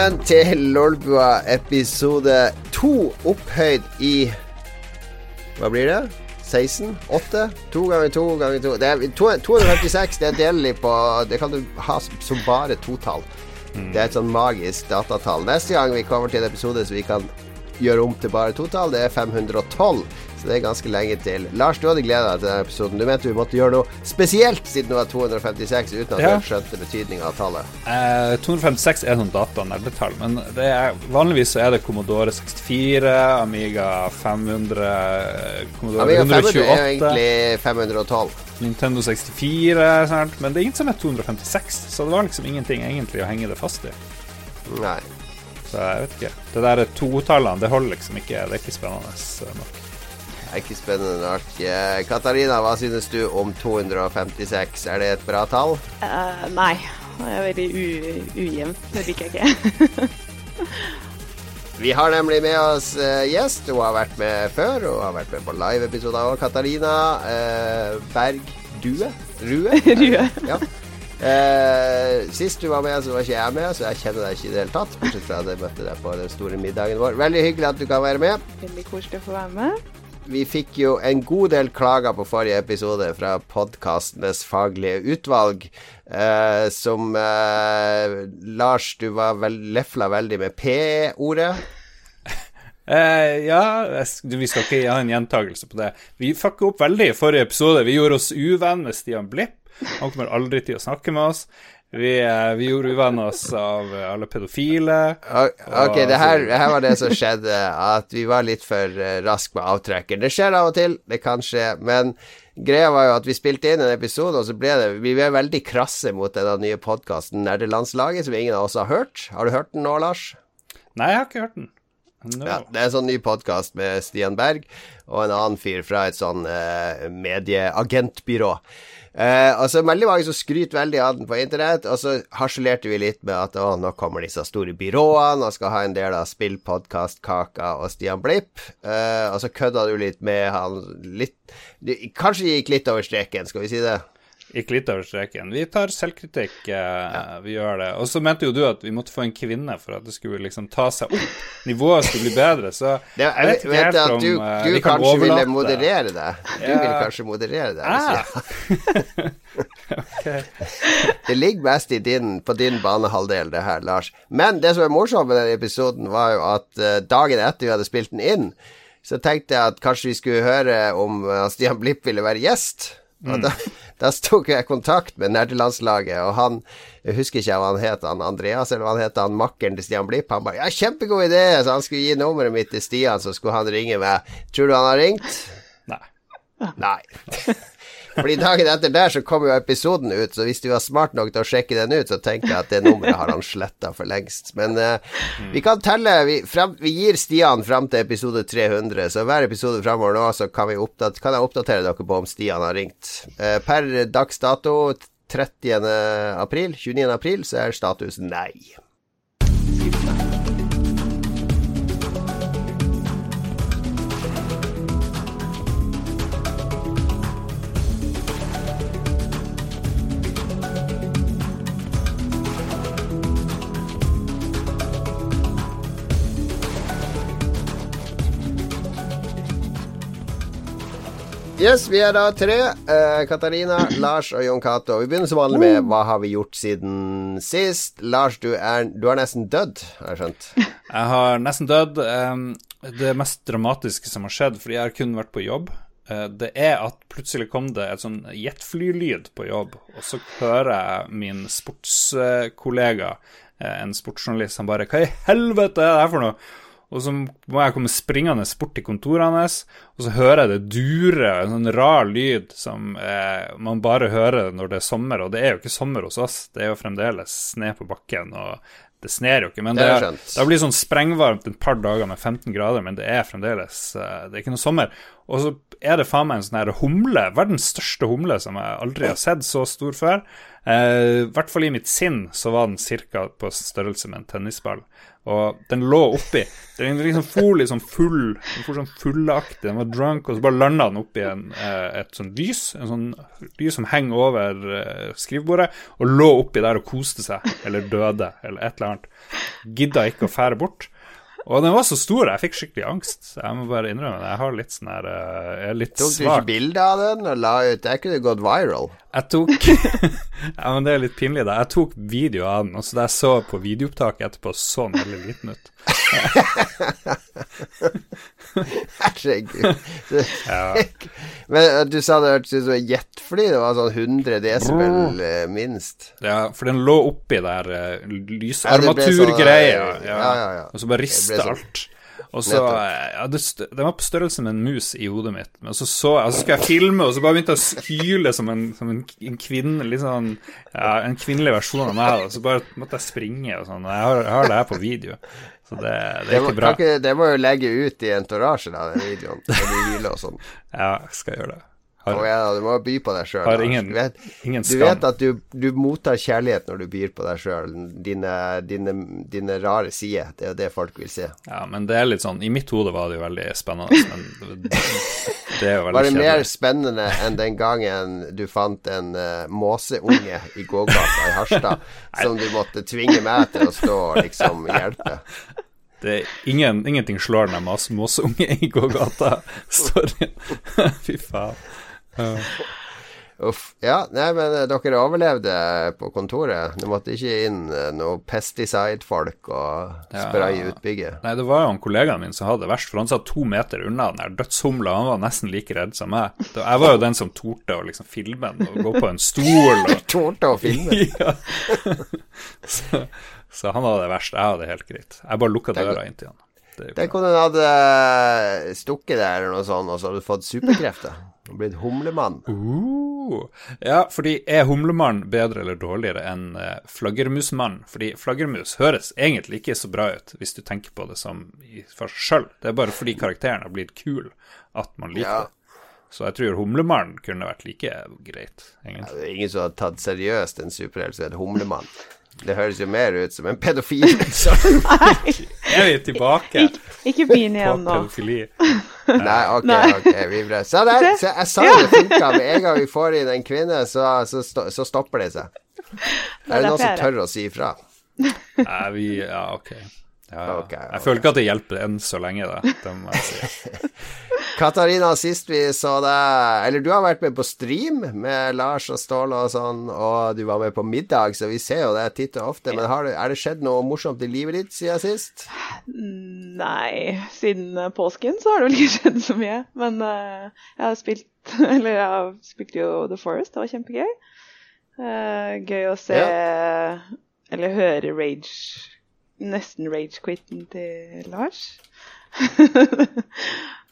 velkommen til Lolbua episode to, opphøyd i Hva blir det? 16? 8? 2 ganger 2 ganger 2 det er, 256 det er delelig på Det kan du ha som bare totall. Det er et sånn magisk datatall. Neste gang vi kommer til en episode som vi kan gjøre om til bare totall, det er 512. Så det er ganske lenge til. Lars, du hadde gleda deg til denne episoden. Du mente vi måtte gjøre noe spesielt siden det var 256, uten at Ja. du skjønte betydninga av tallet. Eh, 256 er sånn datanerdetall, men det er, vanligvis så er det Commodore 64, Amiga 500, Commodore Amiga 500 er jo egentlig 512. Nintendo 64, sant? men det er ingen som er 256, så det var liksom ingenting egentlig å henge det fast i. Nei. Så jeg vet ikke. Det der totallene, det holder liksom ikke. Det er ikke spennende nok. Er ikke spennende nok. Eh, Katarina, hva synes du om 256? Er det et bra tall? Uh, nei, det er veldig ujevnt. Det liker jeg ikke. Vi har nemlig med oss uh, gjest. Hun har vært med før. Hun har vært med på live-episoder òg. Katarina uh, Berg Due? Rue? Rue. Ja. Uh, sist du var med, så var ikke jeg med, så jeg kjenner deg ikke i det hele tatt. Bortsett fra at jeg møtte deg på den store middagen vår. Veldig hyggelig at du kan være med. Veldig koselig å få være med. Vi fikk jo en god del klager på forrige episode fra podkastenes faglige utvalg, eh, som eh, Lars, du var vel, lefla veldig med P-ordet. Eh, ja, vi skal ikke ha en gjentagelse på det. Vi fucka opp veldig i forrige episode. Vi gjorde oss uvenn med Stian Blipp. Han kommer aldri til å snakke med oss. Vi, eh, vi gjorde uvenner oss av eh, alle pedofile. Ok, det her, det her var det som skjedde, at vi var litt for uh, raske med avtrekker. Det skjer av og til, det kan skje, men greia var jo at vi spilte inn en episode, og så ble det Vi ble veldig krasse mot denne nye podkasten Nerdelandslaget, som ingen av oss har hørt. Har du hørt den nå, Lars? Nei, jeg har ikke hørt den. No. Ja, det er en sånn ny podkast med Stian Berg og en annen fyr fra et sånn eh, medieagentbyrå. Eh, og så er veldig mange som skryter veldig av den på internett, og så harselerte vi litt med at å, nå kommer disse store byråene og skal ha en del av spillpodkast-kaka og Stian Blipp. Eh, og så kødda du litt med han litt du, Kanskje gikk litt over streken, skal vi si det? Gikk litt over streken. Vi tar selvkritikk, ja. vi gjør det. Og så mente jo du at vi måtte få en kvinne for at det skulle liksom ta seg opp. Nivået skulle bli bedre, så det jeg vet ikke vet at om du, eh, du vi kan kanskje ville moderere det. Du Ja. ville kanskje moderere det. Ah. jeg- Det ligger mest i din, på din banehalvdel, det her, Lars. Men det som er morsomt med den episoden, var jo at eh, dagen etter vi hadde spilt den inn, så tenkte jeg at kanskje vi skulle høre om Stian Blipp ville være gjest. Og da, da tok jeg kontakt med nerdelandslaget, og han Jeg husker ikke hva han het, han Andreas, eller hva han het, han makkeren til Stian Blipp. Han bare 'Ja, kjempegod idé!' Så han skulle gi nummeret mitt til Stian, så skulle han ringe meg. Tror du han har ringt? Nei. Nei. Fordi dagen etter der så kom jo episoden ut, så hvis du var smart nok til å sjekke den ut, så tenker jeg at det nummeret har han sletta for lengst. Men uh, vi kan telle vi, frem, vi gir Stian fram til episode 300, så hver episode framover nå så kan, vi oppdat kan jeg oppdatere dere på om Stian har ringt. Uh, per dags dato 30. april, 29. april, så er status nei. Yes, vi er da tre. Uh, Katarina, Lars og Jon Cato. Vi begynner som vanlig med hva har vi gjort siden sist. Lars, du er, du er nesten dødd, har jeg skjønt. Jeg har nesten dødd. Um, Det mest dramatiske som har skjedd, fordi jeg har kun vært på jobb, eh, det er at plutselig kom det et sånn jetflylyd på jobb, og så hører jeg min sportskollega, eh, en sportsjournalist, han bare Hva i helvete er det her for noe? Og så må jeg komme springende bort til kontoret hans, og så hører jeg det dure, en sånn rar lyd som eh, man bare hører når det er sommer, og det er jo ikke sommer hos oss, det er jo fremdeles sne på bakken, og det sner jo ikke. Men Det det, det, blir sånn sprengvarmt et par dager med 15 grader, men det er fremdeles eh, Det er ikke noe sommer. Og så er det faen meg en sånn her humle, verdens største humle, som jeg aldri har sett så stor før. Eh, I hvert fall i mitt sinn så var den ca. på størrelse med en tennisball. Og den lå oppi. Den liksom for sånn full, den for sånn fullaktig, den var drunk, og så bare landa den oppi en, eh, et sånt lys, en sånn lys som henger over eh, skrivebordet, og lå oppi der og koste seg, eller døde, eller et eller annet. Gidda ikke å fære bort. Og den var så stor, jeg fikk skikkelig angst. Jeg må bare innrømme det. Jeg har litt sånn her eh, Jeg er litt svak. Tok du ikke bilde av den og la ut? Det kunne gått viral. Jeg tok Ja, men det er litt pinlig, da. Jeg tok video av den, og så da jeg så på videoopptaket etterpå, så den veldig liten ut. Herregud. ja. Men eh, du sa det hørtes ut som et jetfly. Det var sånn 100 desibel eh, minst. Ja, for den lå oppi der uh, lysarmaturgreia, ja, ja, ja, og så bare rista sånn, alt. Og så, ja, det, Den var på størrelse med en mus i hodet mitt. Men så så jeg, så skal jeg filme, og så bare begynte jeg å hyle som en, som en, en kvinne, liksom, ja, en kvinnelig versjon av meg. Og så bare måtte jeg springe og sånn. Jeg har, jeg har det her på video. Så det, det er ikke bra. Ikke, det må jo legge ut i entorasjen av den videoen, når vi hviler og sånn. Ja, skal gjøre det. Har, oh, ja, du må by på deg sjøl. Ingen, du, vet, du vet at du, du, mottar kjærlighet når du byr på deg sjøl. Dine, dine, dine, rare sider. Det er jo det folk vil se. Ja, men det er litt sånn I mitt hode var det jo veldig spennende, men det, er jo veldig Var det mer spennende enn den gangen du fant en uh, måseunge i gågata i Harstad, som du måtte tvinge meg til å stå og liksom hjelpe? Det ingen, ingenting slår den måseunge i gågata. Sorry. Fy faen. Uh. Uff. Ja, nei, men eh, dere overlevde på kontoret. Du måtte ikke inn uh, noe pesticide-folk og spraye ja. utbygget. Nei, det var jo han kollegaen min som hadde det verst, for han satt to meter unna den der dødshumla. Han var nesten like redd som meg. Jeg var jo den som torde å liksom filme den og gå på en stol. Og... torde å filme? ja. Så så han hadde det verst. Jeg hadde det helt greit. Jeg bare lukka døra inn til han. Tenk om han hadde eh, stukket der eller noe sånt, og så hadde du fått superkrefter. Og blitt humlemann. Uh, ja, fordi er humlemann bedre eller dårligere enn uh, flaggermusmann? Fordi flaggermus høres egentlig ikke så bra ut, hvis du tenker på det som for seg sjøl. Det er bare fordi karakteren har blitt kul at man liker ja. det. Så jeg tror humlemann kunne vært like greit, egentlig. Ja, det er ingen som har tatt seriøst en superhelt som heter humlemann. Det høres jo mer ut som en pedofil. Nei. er vi tilbake Ik ikke begynn igjen nå. Nei, ok, Nei. ok, vi ble Se der, Se, jeg sa det funka. Med en gang vi får inn en kvinne, så, så, så stopper det seg. Det er det noen som tør å si ifra? Nei, vi Ja, ok. Ja, okay, okay. Jeg føler ikke at det hjelper enn så lenge, da. Det må jeg si. Katarina, sist vi så deg Eller du har vært med på stream med Lars og Ståle og sånn, og du var med på middag, så vi ser jo det titt og ofte. Men har det, er det skjedd noe morsomt i livet ditt siden sist? Nei, siden påsken så har det vel ikke skjedd så mye. Men uh, jeg har spilt Eller jeg spilte jo The Forest, det var kjempegøy. Uh, gøy å se ja. Eller høre Rage Nesten rage-quitten til Lars.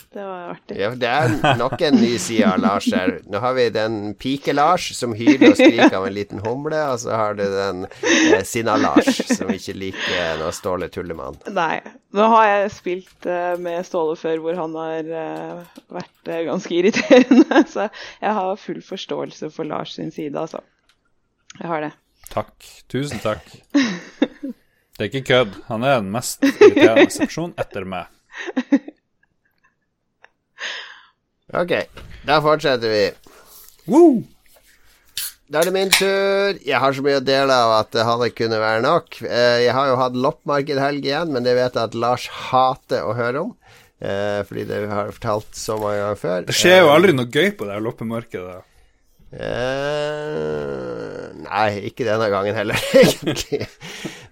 Det var artig. Ja, det er nok en ny side av Lars her. Nå har vi den pike-Lars som hyler og skriker av en liten humle, og så har du den eh, sinna-Lars som ikke liker når Ståle tuller med han. Nei. Nå har jeg spilt eh, med Ståle før hvor han har eh, vært eh, ganske irriterende, så jeg har full forståelse for Lars sin side, altså. Jeg har det. Takk. Tusen takk. Det er ikke kødd. Han er den mest irriterende seksjonen etter meg. Ok, da fortsetter vi. Woo! Da er det min tur. Jeg har så mye å dele av at det hadde kunne være nok. Eh, jeg har jo hatt loppemarkedhelg igjen, men det vet jeg at Lars hater å høre om. Eh, fordi det har jeg fortalt så mange ganger før. Det skjer jo eh, aldri noe gøy på det loppemarkedet. Uh, nei, ikke denne gangen heller, egentlig.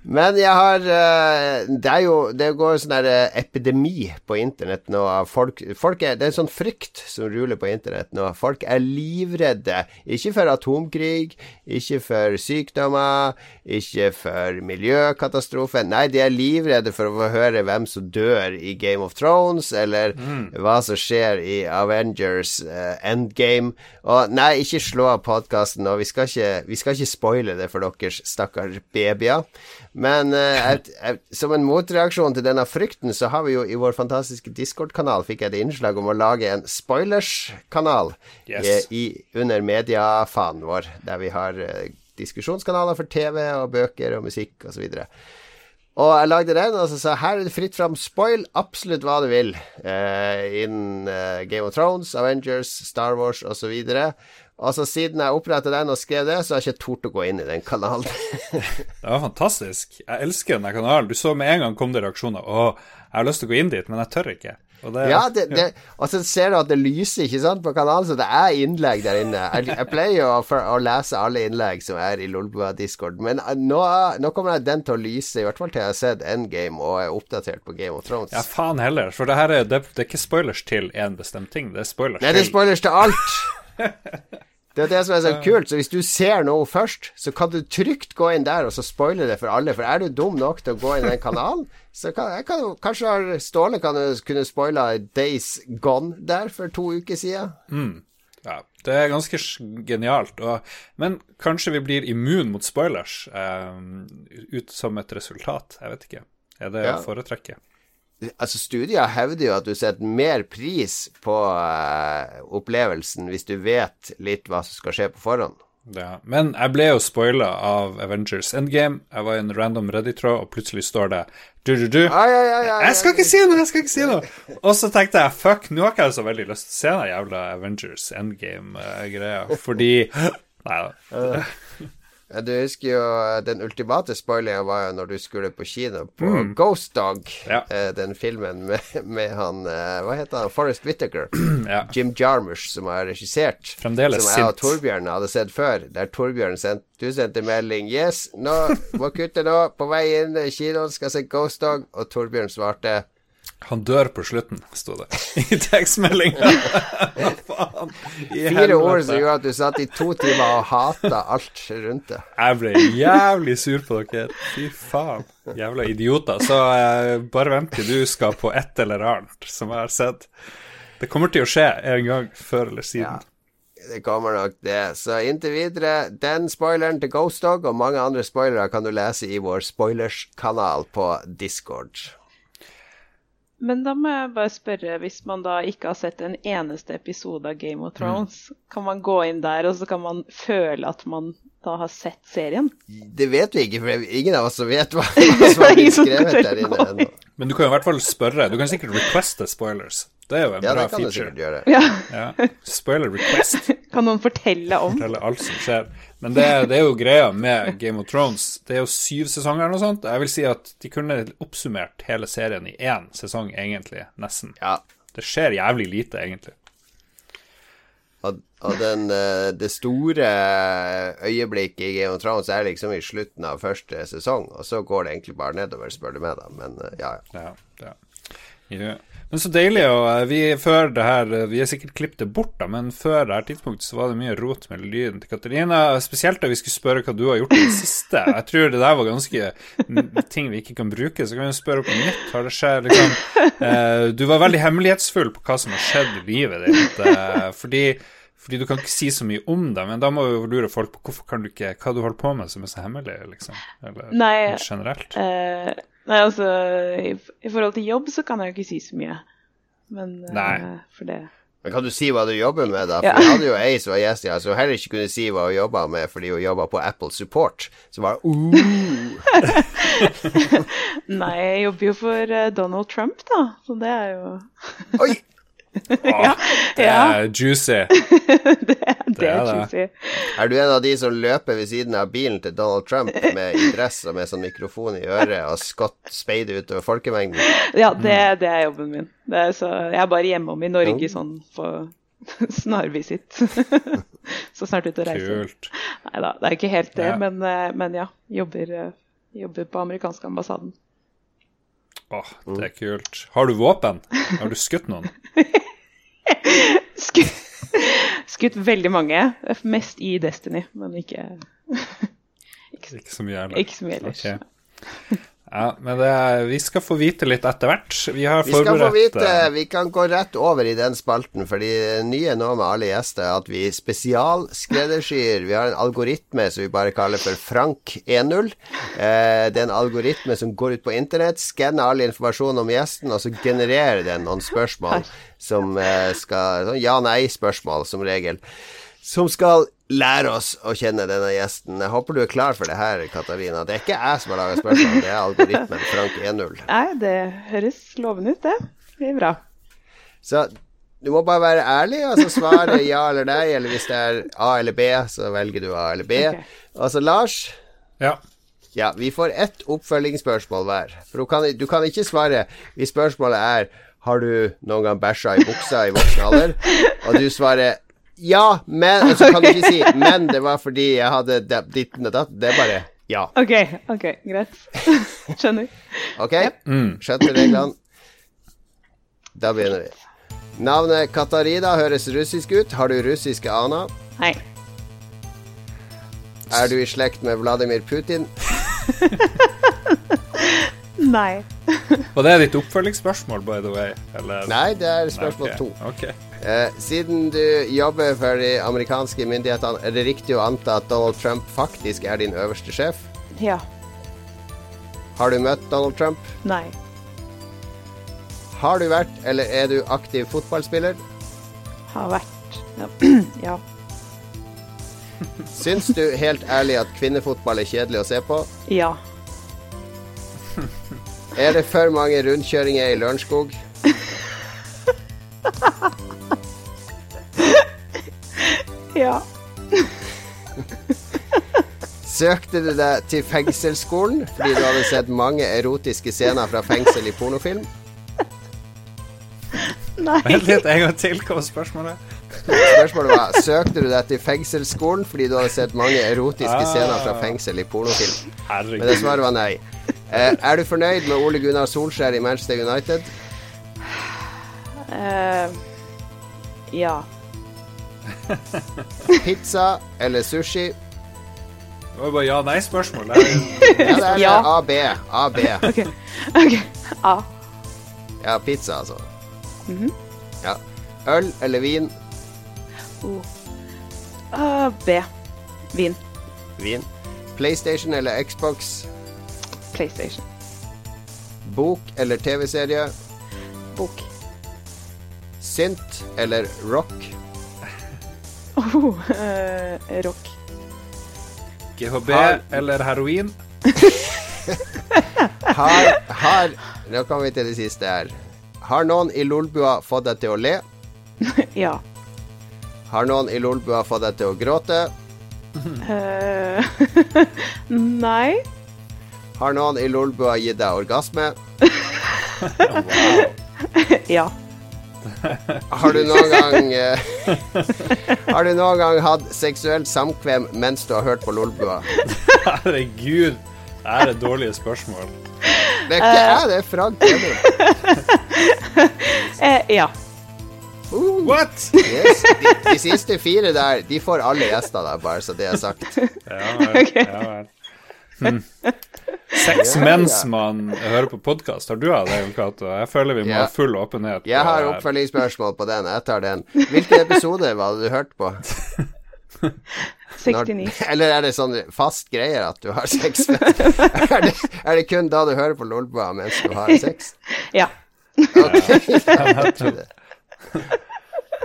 Men jeg har uh, Det er jo Det går sånn der uh, epidemi på internett nå av folk, folk er, Det er en sånn frykt som ruller på internett nå. Folk er livredde. Ikke for atomkrig, ikke for sykdommer, ikke for miljøkatastrofe. Nei, de er livredde for å få høre hvem som dør i Game of Thrones, eller mm. hva som skjer i Avengers Endgame. Og nei, ikke slå av podkasten nå. Vi skal, ikke, vi skal ikke spoile det for deres stakkars babyer. Men uh, som en motreaksjon til denne frykten, så har vi jo i vår fantastiske Discord-kanal fikk jeg et innslag om å lage en spoilers-kanal yes. i, under mediafanen vår, der vi har uh, diskusjonskanaler for TV og bøker og musikk osv. Og, og jeg lagde den, og så sa her er det fritt fram spoil absolutt hva du vil. Eh, innen Game of Thrones, Avengers, Star Wars osv. Altså Siden jeg opprettet den og skrev det, så har jeg ikke tort å gå inn i den kanalen. det var fantastisk. Jeg elsker den kanalen. Du så med en gang kom det reaksjoner. Å, jeg har lyst til å gå inn dit, men jeg tør ikke. Og det, ja, det, det, og så ser du at det lyser ikke sant på kanalen, så det er innlegg der inne. Jeg, jeg pleier å, å, lese alle innlegg som er i Lolbua Discord, men eh, nå, nå, kommer den til å lyse, i hvert fall til jeg har sett Endgame og er oppdatert på Game of Thrones. Ja, faen heller, for det her er, det, er ikke spoilers til én bestemt ting, det er spoilers Nei, det er spoilers til alt. Det er det som er så kult. Så hvis du ser noe først, så kan du trygt gå inn der og så spoile det for alle. For er du dum nok til å gå inn i den kanalen, så kan, kan kanskje Ståle kan kunne spoila Days Gone der for to uker siden. Mm. Ja, det er ganske genialt. Og, men kanskje vi blir immun mot spoilers eh, ut som et resultat. Jeg vet ikke. Er det ja. foretrekke? Altså Studier hevder jo at du setter mer pris på uh, opplevelsen hvis du vet litt hva som skal skje på forhånd. Ja, Men jeg ble jo spoila av Avengers Endgame. Jeg var i en random Reddit-tråd, og plutselig står det du, du, du. Ai, ai, ai, jeg skal ikke si noe! Jeg skal ikke si noe! Og så tenkte jeg fuck, nå har ikke jeg så veldig lyst til å se den jævla Avengers Endgame-greia, fordi Nei da. Du husker jo eh, den ultimate spoilingen var jo når du skulle på kino på mm. Ghost Dog. Ja. Eh, den filmen med, med, han eh, Hva heter han? Forest Whittaker. ja. Jim Jarmusch, som har regissert. Fremdeles Som jeg og Torbjørn hadde sett før. Der Torbjørn sendt, Du sendte melding 'Yes, nå må kutte nå. På vei inn i kinoen, skal se Ghost Dog'. Og Torbjørn svarte han dør på slutten, sto det i tekstmeldinga. Faen. Fire ord som gjorde at du satt i to timer og hata alt rundt det. Jeg ble jævlig sur på dere. Fy faen. Jævla idioter. Så uh, bare vent til du skal på et eller annet som jeg har sett. Det kommer til å skje en gang før eller siden. Ja, det kommer nok det. Så inntil videre, den spoileren til Ghost Dog og mange andre spoilere kan du lese i vår spoilers-kanal på Discord. Men da må jeg bare spørre, hvis man da ikke har sett en eneste episode av Game of mm. Thrones, mm. kan man gå inn der og så kan man føle at man da har sett serien? Det vet vi ikke, for ingen av oss vet hva, hva som er skrevet der inne ennå. Men du kan jo i hvert fall spørre. Du kan sikkert requeste spoilers. Det er jo en ja, bra feature. Ja, det kan du gjøre. Ja. ja. Spoiler request. Kan noen fortelle om? Fortelle alt som skjer. Men det, det, er jo greia med Game of Thrones. Det er jo syv sesonger eller noe sånt. Jeg vil si at de kunne oppsummert hele serien i én sesong, egentlig. Nesten. Ja. Det skjer jævlig lite, egentlig. Og, den, eh, det store øyeblikket i Game of Thrones er liksom i slutten av første sesong, og så går det egentlig bare nedover, spør du meg, da. Men eh, ja, ja. ja, ja. Men så deilig. Og eh, vi, før det her, vi har sikkert klippet det bort, da, men før det her tidspunktet så var det mye rot med lyden til Katarina. Spesielt da vi skulle spørre hva du har gjort i det siste. Jeg tror det der var ganske ting vi ikke kan bruke, så kan vi spørre på nytt. Har det skjedd liksom eh, Du var veldig hemmelighetsfull på hva som har skjedd i livet ditt. Eh, fordi fordi du kan ikke si så mye om det, men da må jo lure folk på hvorfor kan du ikke, hva du holder på med som er så hemmelig, liksom? Eller Nei, generelt. Uh, Nei, altså i, i, forhold til jobb så kan jeg jo ikke si så mye. Men uh, for det Men kan du si hva du jobber med, da? For ja. jeg hadde jo ei som var gjest her, som heller ikke kunne si hva hun jobba med fordi hun jobba på Apple Support. Så bare uh. Nei, jeg jobber jo for uh, Donald Trump, da. Så det er jo Oi! ja, det er juicy. det, er, det er juicy. Er du en av de som løper ved siden av bilen til Donald Trump med i dress og med sånn mikrofon i øret og skott speider utover folkemengden? Ja, det, det er jobben min. Er så, jeg er bare hjemom i Norge oh. sånn på snarvisitt. så snart ut og reiser. Kult. Nei da, det er ikke helt det, ja. men, eh, men, ja. Jobber, eh, jobber på amerikanske ambassaden. Åh, det er kult. Har du våpen? Har du skutt noen? Skutt, skutt veldig mange. Mest i Destiny, men ikke Ikke, ikke så mye ellers. Ikke så mye ellers. Okay. Ja, men det, vi skal få vite litt etter hvert. Vi har Vi skal få vite eh, Vi kan gå rett over i den spalten, fordi det nye nå med alle gjester er at vi spesialskreddersyr. Vi har en algoritme som vi bare kaller for Frank10. Eh, det er en algoritme som går ut på internett, skanner all informasjon om gjesten, og så genererer den noen spørsmål som eh, skal Sånn ja-nei-spørsmål, som regel. Som skal lære oss å kjenne denne gjesten. Jeg håper du er klar for det her, Katarina. Det er ikke jeg som har laga spørsmål, det er algoritmen Frank10. Nei, det høres lovende ut, det. Det er bra. Så du må bare være ærlig, og så svare ja eller nei, eller hvis det er A eller B, så velger du A eller B. Og så Lars Ja. Ja, vi får ett oppfølgingsspørsmål hver. For du kan, du kan ikke svare hvis spørsmålet er Har du noen gang bæsja i buksa i voksen alder? Og du svarer ja, men Så altså, kan du ikke si 'men det var fordi jeg hadde ditt ditten og datt'. Det er bare ja. OK, ok, greit. Skjønner. Ok? Skjønte reglene? Da begynner vi. Navnet Katarina høres russisk ut. Har du russiske aner? Nei. Er du i slekt med Vladimir Putin? Nei. Og det ditt oppfølgingsspørsmål, by the way? Eller? Nei, det er spørsmål Ok, to. ok. Eh, siden du jobber for de amerikanske myndighetene, er det riktig å anta at Donald Trump faktisk er din øverste sjef? Ja. Har du møtt Donald Trump? Nei. Har du vært, eller er du aktiv fotballspiller? Har vært. Ja. Syns du helt ærlig at kvinnefotball er kjedelig å se på? Ja. Er det for mange rundkjøringer i Lørenskog? Ja. Søkte du deg til fengselsskolen fordi du hadde sett mange erotiske scener fra fengsel i pornofilm? Nei. Vent litt, en gang til. Hva var spørsmålet? Spørsmålet var Søkte du deg til fengselsskolen fordi du hadde sett mange erotiske Ah. scener fra fengsel i pornofilm? Men det Herregud. svaret var nei. Eh, er du fornøyd med Ole Gunnar Solskjær i Manchester United? Uh, ja. Pizza eller sushi? Det var bare ja-nei-spørsmål. Ja, Ja. AB. AB. OK. ok. A. Ja, pizza, altså. Mhm. Ja. Øl eller vin? O. Uh, B. Vin. Vin. PlayStation eller Xbox? PlayStation. Bok eller TV-serie? Bok. Synt eller rock? Oh, eh, rock. GHB Har- eller heroin? Har, har Nå kommer vi til det siste her. Har noen i Lolbua fått deg til å le? Ja. Har noen i Lolbua fått deg til å gråte? Eh, nei. Har noen i Lolbua gitt deg orgasme? Ja. Har du noen gang eh, Har du noen gang hatt seksuelt samkvem mens du har hørt på Lolbua? Herregud. Det er et dårlig spørsmål. Det er ikke jeg, det er Frank Peder. Eh, ja. Uh, What? yes. de, de siste fire der, de får alle gjester der, bare så det er sagt. Ja vel. Ja, vel. Sex Ja, mens ja. man hører på podkast. Har du av det, Cato? Jeg føler vi må Ja. ha full åpenhet. Jeg har oppfølgingsspørsmål på den. Jeg tar den. Hvilken episode var det du hørte på? Når, 69. eller er det sånn fast greier at du har sex? er, det, er det kun da du hører på Lolbua mens du har sex? Ja. Ok.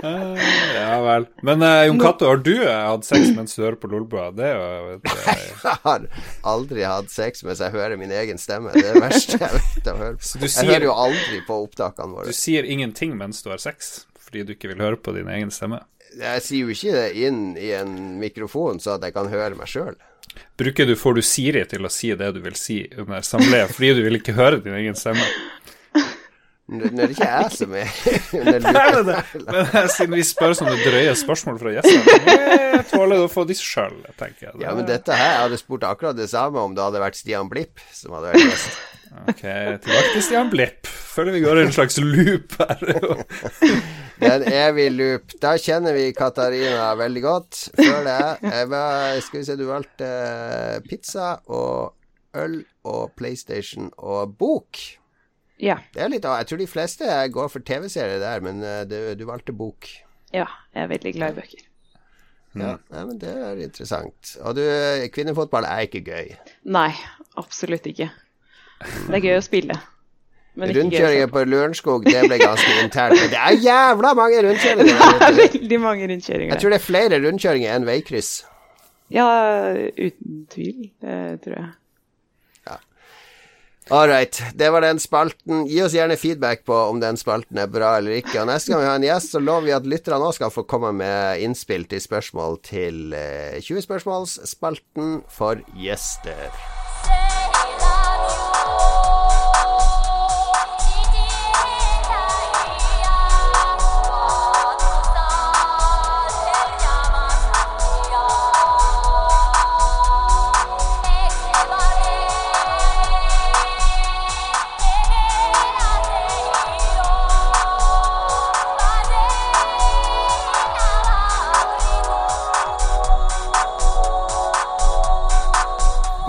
Eh, Ja vel. Men uh, Jon Cato, har du eh, hatt sex mens du hører på Lolbua? Det er jo et, Jeg har aldri hatt sex mens jeg hører min egen stemme. Det er det verste jeg vet å høre på. du Jeg hører jo aldri på opptakene våre. Du sier ingenting mens du har sex, fordi du ikke vil høre på din egen stemme. Jeg sier jo ikke det inn i en mikrofon så at jeg kan høre meg sjøl. Bruker du, Får du Siri til å si det du vil si under samleie, fordi du vil ikke høre din egen stemme? Nå er det ikke jeg som er Er det Men eh, siden vi spør sånne drøye spørsmål fra gjestene, jeg tåler du å få de sjøl, tenker jeg. Ja, men dette her, jeg hadde spurt akkurat det samme om det hadde vært Stian Blipp som hadde vært gjest. Ok, tilbake til Stian Blipp. Føler vi går i en slags loop her. Det er en evig loop. Da kjenner vi Katarina veldig godt. Før det eh, hva- Skal vi se, du valgte eh, pizza og øl og PlayStation og bok. Ja. Det er litt, jeg tror de fleste går for TV-serier der, men uh, du, du, valgte bok. Ja, jeg er veldig glad i bøker. Mm. Ja, ja, men det er interessant. Og du, kvinnefotball er ikke gøy? Nei, absolutt ikke. Det er gøy å spille. Rundkjøringer på Lørenskog, det ble ganske internt. Men det er jævla mange rundkjøringer! Det er Veldig mange rundkjøringer. Jeg tror det er flere rundkjøringer enn veikryss. Ja, uten tvil. Det tror jeg. All right. Det var den spalten. Gi oss gjerne feedback på om den spalten er bra eller ikke. Og neste gang vi har en gjest, så lover vi at lytterne òg skal få komme med innspill til spørsmål til 20-spørsmålsspalten eh, for gjester.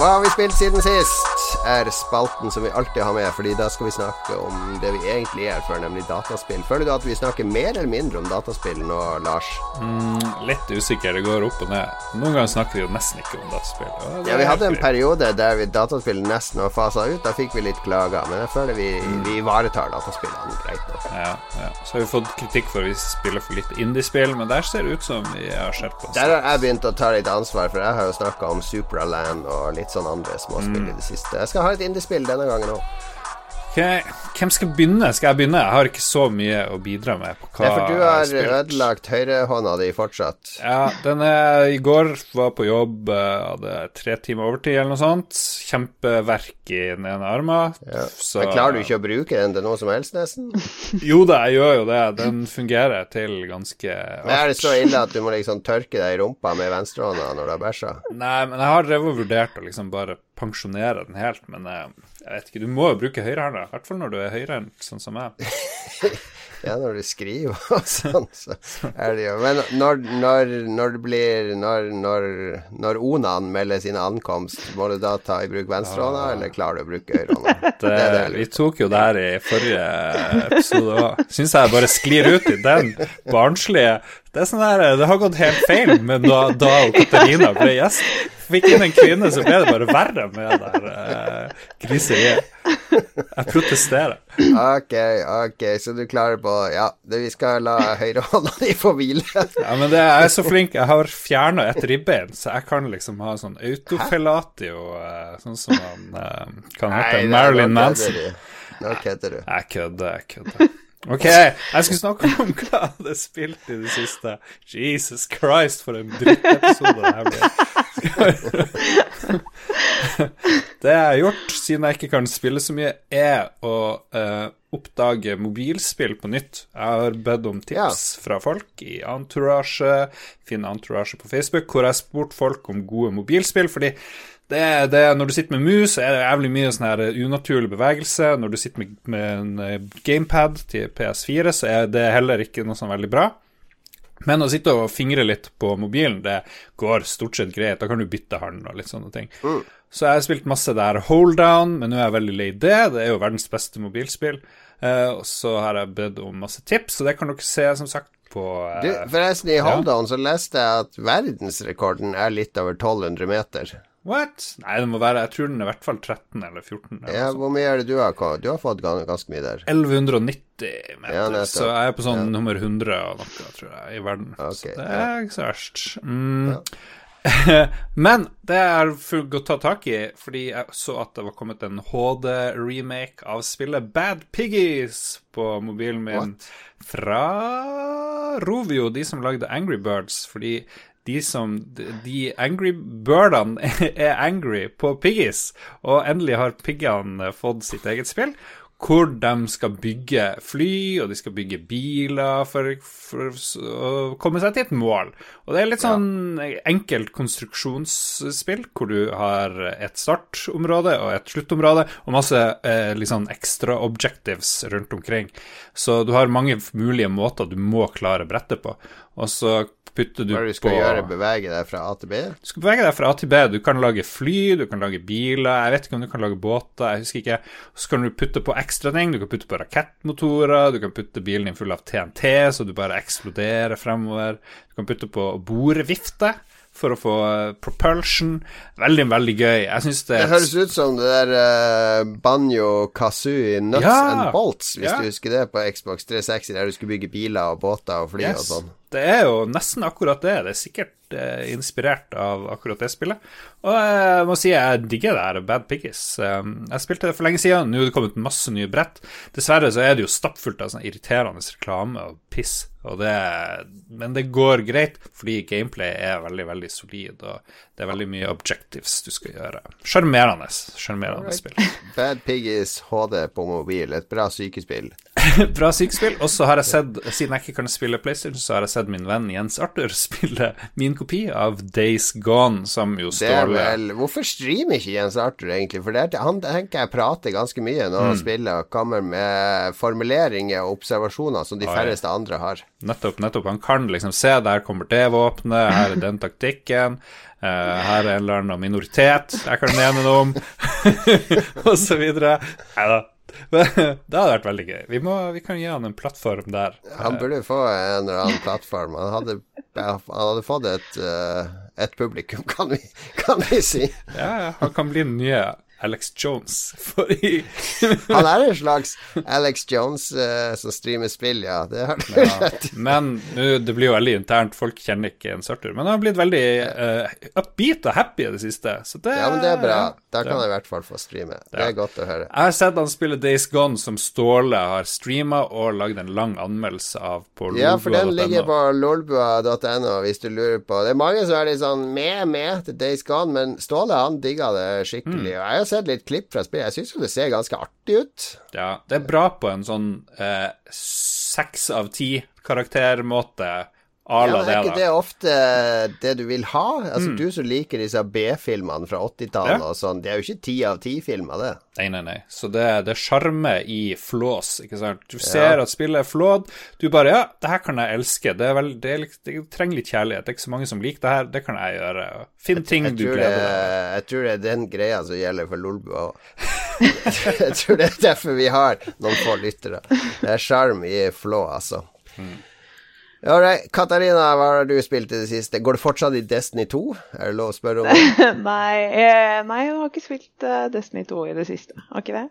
Hva har vi spilt siden sist? Er spalten som vi alltid har med, Fordi da skal vi snakke om det vi egentlig er for, nemlig dataspill. Føler du at vi snakker mer eller mindre om dataspill nå, Lars? Mm, litt usikker. Det går opp og ned. Noen ganger snakker vi jo nesten ikke om dataspill. Ja, vi hadde en periode der vi dataspill nesten var fasa ut. Da fikk vi litt klager, men jeg føler vi, mm. vi ivaretar dataspillene greit nok. Ja, ja. Så har vi fått kritikk for at vi spiller for litt indiespill, men der ser det ut som vi har skjerpa oss. Der har jeg begynt å ta litt ansvar, for jeg har jo snakka om Supraland og litt sånn andre småspill mm. i det siste. Jeg skal ha et indiespill denne gangen òg. Hvem skal begynne? Skal jeg begynne? Jeg har ikke så mye å bidra med. på hva Nei, For du har ødelagt høyrehånda di fortsatt. Ja, den er I går var på jobb, eh, hadde tre timer overtid eller noe sånt. Kjempeverk i den ene armen. Ja. Så... Men klarer du ikke å bruke den til noe som helst, nesten? jo da, jeg gjør jo det. Den fungerer til ganske. Men Er det så ille at du må liksom tørke deg i rumpa med venstrehånda når du har bæsja? Nei, men jeg har drevet og vurdert å liksom bare pensjonere den helt, men eh, jeg vet ikke, du må jo bruke høyrehånda. I hvert fall når du er høyrehendt, sånn som jeg. ja, når du skriver og sånn, så er det jo Men når, når, når det blir Når, når, når Onan melder sin ankomst, må du da ta i bruk venstrehånda, ja. eller klarer du å bruke høyrehånda? Vi tok jo det her i forrige episode òg. Syns jeg bare sklir ut i den barnslige det er sånn der, det har gått helt feil med da, da og Katarina ble gjest. Fikk inn en kvinne, så ble det bare verre med det der uh, griseriet. Jeg protesterer. Ok, ok, så du klarer på Ja, det, vi skal la høyrehånda di få hvile. ja, men det, jeg er så flink. Jeg har fjerna et ribbein, så jeg kan liksom ha sånn autofellatio, uh, sånn som han uh, kan hete Marilyn Manson. Nå kødder du. Jeg kødder, jeg kødder. Ok, jeg skal snakke om hva jeg hadde spilt i det siste. Jesus Christ, for en drittepisode det her blir. det jeg har gjort, siden jeg ikke kan spille så mye, er å uh, oppdage mobilspill på nytt. Jeg har bedt om tips fra folk i Entourage, finne Entourage på Facebook, hvor jeg har spurt folk om gode mobilspill. fordi det er, det er, når du sitter med mus, er det jævlig mye sånn her unaturlig bevegelse. Når du sitter med, med en eh, gamepad til PS4, så er det heller ikke noe sånn veldig bra. Men å sitte og fingre litt på mobilen, det går stort sett greit. Da kan du bytte hånd og litt sånne ting. Mm. Så jeg har spilt masse der hold down, men nå er jeg veldig lei det. Det er jo verdens beste mobilspill. Uh, og så har jeg bedt om masse tips, og det kan dere se, som sagt, på uh, du, Forresten, i hold down ja. så leste jeg at verdensrekorden er litt over 1200 meter. What? Nei, det må være Jeg tror den er i hvert fall 13 eller 14. Eller ja, Hvor mye er det du har Du har fått ganske mye der. 1190 meter. Ja, så jeg er på sånn ja. nummer 100 og noe, tror jeg, i verden. Okay, så det er ikke så verst. Mm. Men det er godt ta tak i, fordi jeg så at det var kommet en HD-remake av spillet Bad Piggies på mobilen min What? fra Rovio, de som lagde Angry Birds. Fordi de som De angry birdene er angry på Piggies, og endelig har piggene fått sitt eget spill. hvor de skal bygge fly, og de skal bygge biler for, for, å komme seg til et mål. Og det er litt sånn enkelt konstruksjonsspill, hvor du har et startområde og et sluttområde, og masse eh, sånn ekstra objectives rundt omkring. Så du har mange mulige måter du må klare brettet på. Og så putter du på du skal gjøre? Bevege deg fra A til B? Du skal bevege deg fra A til B. Du kan lage fly, du kan lage biler, jeg vet ikke om du kan lage båter, jeg husker ikke. Så kan du putte på ekstra ting. Du kan putte på rakettmotorer, du kan putte bilen din full av TNT, så du bare eksploderer fremover. Du kan putte på borevifte for å få eh, propulsion. Veldig, veldig gøy. Jeg syns det Det høres ut som det der uh, Banjo Kazooie Nuts ja, and Bolts, hvis ja. du husker det, på Xbox 360, der du skulle bygge biler og båter og fly yes. og sånn. Det er jo nesten akkurat det. Det er sikkert eh, inspirert av akkurat det spillet. Og jeg må si jeg digger det her Bad Piggies. Um, jeg spilte det for lenge siden, nå er det kommet masse nye brett. Dessverre så er det jo stappfullt av sånn irriterende reklame og piss. Og det, men det går greit, fordi gameplay er veldig, veldig solid, og det er veldig mye objectives du skal gjøre. Sjarmerende. Sjarmerende right. spill. Bad Piggies HD på mobil, et bra sykespill. bra sykespill. Og så har jeg sett, siden jeg ikke kan spille PlayStation, så har jeg sett min venn Jens Arthur spille min kopi av Days Gone, som jo står vel Hvorfor streamer ikke Jens Arthur, egentlig? For det, han tenker jeg prater ganske mye når han mm. spiller og kommer med formuleringer og observasjoner som de Oi. færreste andre har. Nettopp, nettopp. Han kan liksom se der kommer det våpenet, her er den taktikken. Uh, her er en eller annen minoritet jeg kan mene noe om, videre. Nei da, det hadde vært veldig gøy. Vi, må, vi, kan gi han en plattform der. Han burde få en eller annen plattform. Han hadde, han hadde fått et, uh, et publikum, kan vi, kan vi si. Ja, han kan bli den nye Alex Jones. han er en slags Alex Jones uh, som streamer spill, ja. Det har du ja, Men det blir jo veldig internt, folk kjenner ikke en Surtur. Men han har blitt veldig uh, upbeat og happy i det siste. Det, ja, men det er bra. Da kan han i hvert fall få streame. Det er godt å høre. Jeg har sett han spille Days Gone, som Ståle har streama og lagd en lang anmeldelse av på lolbua.no. Ja, for den ligger på lolbua.no, hvis du lurer på Det er mange som er litt sånn med, med til Days Gone, men Ståle han digga det skikkelig. Mm. Og jeg har sett litt klipp fra spillet. Jeg syns jo det ser ganske artig ut. Ja, det er bra på en sånn eh, seks eh, av ti-karaktermåte. Ja, men er ikke det ofte det du vil ha? Altså mm. Du som liker disse B-filmene fra 80-tallet ja. og sånn, det er jo ikke ti av ti-filmer, det. Nei, nei, nei. Så det, det er sjarme i flås, ikke sant. Du ser ja. at spillet er flåd, du bare Ja, det her kan jeg elske. Det, er vel, det, er, det, trenger litt kjærlighet. Det er ikke så mange som liker det her, det kan jeg gjøre. Finn ting jeg, jeg du gleder deg Jeg tror det er den greia som gjelder for Lolbua òg. jeg tror det er derfor vi har noen få lyttere. Det er sjarm i flå, altså. Mm. Alright. Katarina, hva har du spilt i det siste? Går det fortsatt i Destiny 2? Er det lov å spørre om det? nei, eh, nei, jeg har ikke spilt uh, Destiny 2 i det siste. Har ikke det?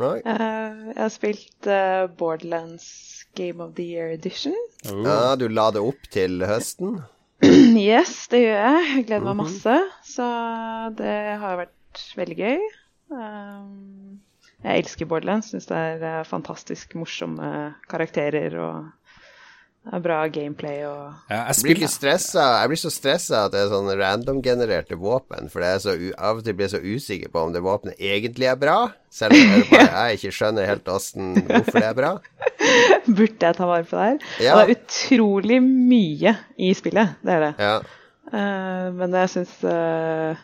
Uh, jeg har spilt uh, Borderlands Game of the Year Edition. Oh. Ja, du la det opp til høsten? yes, det gjør jeg. Jeg gleder meg mhm. masse. Så det har vært veldig gøy. Um, jeg elsker Borderlands. Syns det er fantastisk morsomme karakterer og det er bra gameplay og ja, jeg, blir stressa. Jeg blir så stressa at det er sånn random-genererte våpen. For jeg så, av og til blir jeg så usikker på om det våpenet egentlig er bra. Selv om jeg, bare, jeg ikke skjønner helt åssen, hvorfor det er bra. Burde jeg ta vare på det her? Ja. Og det er utrolig mye i spillet. Det er det. Ja. Uh, men jeg syns uh,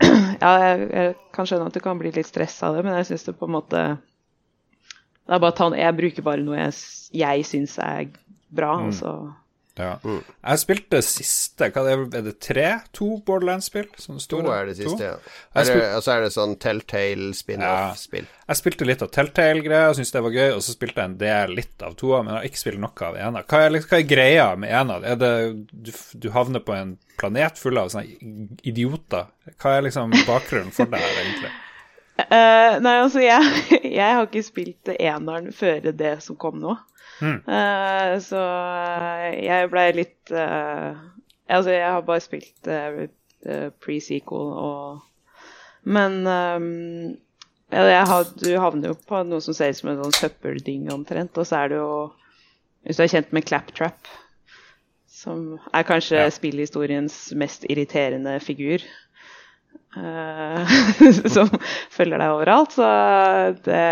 Ja, jeg, jeg, kan skjønne at du kan bli litt stressa av det, men jeg syns det på en måte det er bare ta, Jeg bruker bare noe jeg, jeg syns er bra. Mm. Altså. Ja. Mm. Jeg spilte siste Hva er det, er det tre? To Borderlands-spill? To er det siste, ja. Og så er det sånn Telltale spin-off-spill. Ja. Jeg spilte litt av Telltale-greier og syntes det var gøy, og så spilte jeg en del litt av toa, men jeg har ikke spilt noe av ena. Hva er, hva er greia med ena? Er det du, du, havner på en planet full av sånne idioter? Hva er liksom bakgrunnen for det her, egentlig? Uh, nei, altså, jeg, jeg har ikke spilt eneren før det som kom nå. Mm. Uh, så eh, jeg blei litt uh, Altså, jeg har bare spilt pre-sequel og Men um, har, du havner jo på noe som ser ut som en sånn søppeldynge omtrent, og så er det jo Hvis du er kjent med Claptrap, som er kanskje ja. spillhistoriens mest irriterende figur, som følger deg overalt. Så det,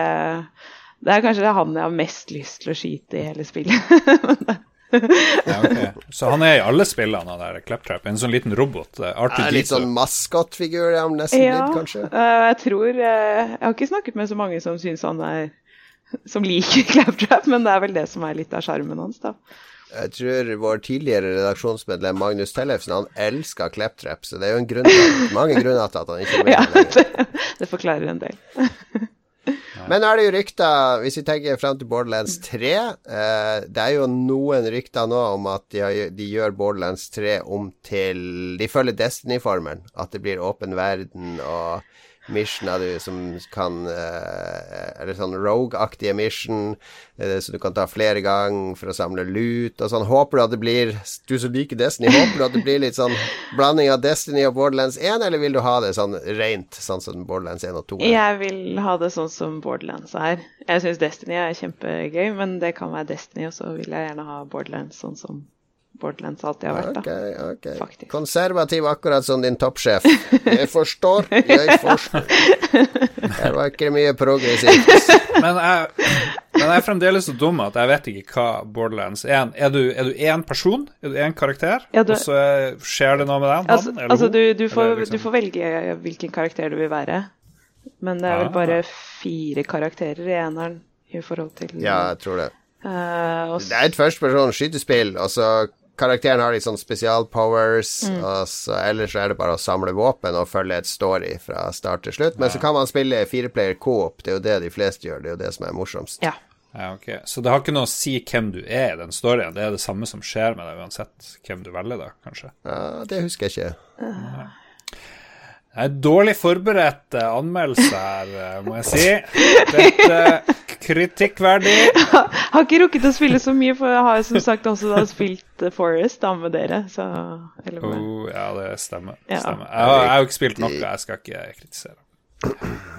det er kanskje han jeg har mest lyst til å skyte i hele spillet. ja, okay. Så han er i alle spillene, han der Claptrap? En sånn liten robot? Ja, litt sånn maskotfigur ja, nesten ja, litt, kanskje? Uh, jeg tror uh, Jeg har ikke snakket med så mange som syns han er Som liker Claptrap, men det er vel det som er litt av sjarmen hans, da. Jeg tror vår tidligere redaksjonsmedlem Magnus Tellefsen han elsker Claptrap, så det er jo en grunn til, mange grunner til at han ikke er med ja, det, det forklarer en del. Men nå er det jo rykter, hvis vi tenker frem til Borderlands 3 eh, Det er jo noen rykter nå om at de, har, de gjør Borderlands 3 om til De følger Destiny-formelen. At det blir åpen verden og missioner du som kan Eller sånn rogue-aktige mission, som så du kan ta flere ganger for å samle lut og sånn. Håper du at det blir Du som liker Destiny, håper du at det blir litt sånn blanding av Destiny og Borderlands 1, eller vil du ha det sånn rent, sånn som Borderlands 1 og 2? Er? Jeg vil ha det sånn som Borderlands er. Jeg syns Destiny er kjempegøy, men det kan være Destiny, og så vil jeg gjerne ha Borderlands sånn som Borderlands alltid har vært. Okay, okay. Faktisk. Konservativ akkurat som din toppsjef. Jeg forstår, jeg forstår. Det var ikke mye progressivt. Men jeg, men jeg er fremdeles så dum at jeg vet ikke hva Borderlands er. Er du, er du én person? Er du én karakter? Ja, du, og så skjer det noe med deg? Altså, altså du, du, får, liksom... du, får, velge hvilken karakter du vil være. Men det er vel ah. bare fire karakterer i eneren i forhold til Ja, jeg tror det. Uh, også... Det er et førstepersons skytespill, og så karakteren har litt sånn spesialpowers, mm. og så ellers er det bare å samle våpen og følge et story fra start til slutt. Men ja. så kan man spille fireplayer co-op, det er jo det de fleste gjør, det er jo det som er morsomst. Ja. Ja, ok. Så det har ikke noe å si hvem du er i den storyen, det er det samme som skjer med deg uansett hvem du velger, da, kanskje? Ja, det husker jeg ikke. Ja. Det er dårlig forberedt eh, anmeldelse her, eh, må jeg si. Dette kritikkverdig. har ikke rukket å spille så mye, for jeg har som sagt også da spilt Forest da med dere. Så, med. Oh, ja, det stemmer. Ja. stemmer. Jeg, har, jeg har ikke spilt noe, jeg skal ikke kritisere.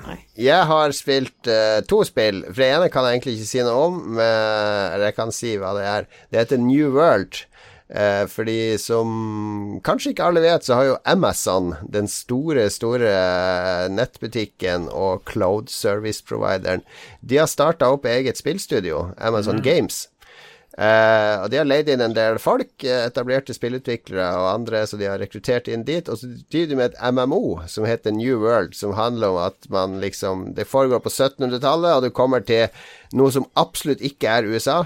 Nei. Jeg har spilt uh, to spill. For det ene kan jeg egentlig ikke si noe om, men, jeg kan si hva det er. Det heter New World. Eh, fordi som kanskje ikke alle vet, så har jo Amazon, den store, store nettbutikken og cloud service provideren, de har starta opp eget spillstudio, Amazon mm. Games. Eh, og de har leid inn en del folk, eh, etablerte spillutviklere og andre, så de har rekruttert inn dit. Og så driver de med et MMO som heter New World, som handler om at man liksom Det foregår på 1700-tallet, og du kommer til noe som absolutt ikke er USA.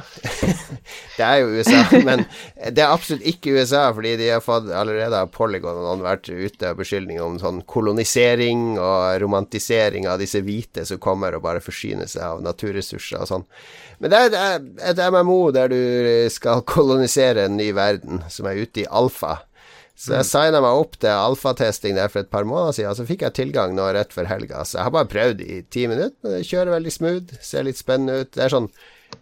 det er jo USA, men det er absolutt ikke USA, fordi de har fått allerede av Polygon og noen vært ute av beskyldninger om sånn kolonisering og romantisering av disse hvite som kommer og bare forsyner seg av naturressurser og sånn. Men det er et MMO der du skal kolonisere en ny verden, som er ute i alfa. Så jeg signa meg opp til alfatesting der for et par måneder siden, og så fikk jeg tilgang nå rett før helga. Så jeg har bare prøvd i ti minutter, men det kjører veldig smooth, ser litt spennende ut. Det er sånn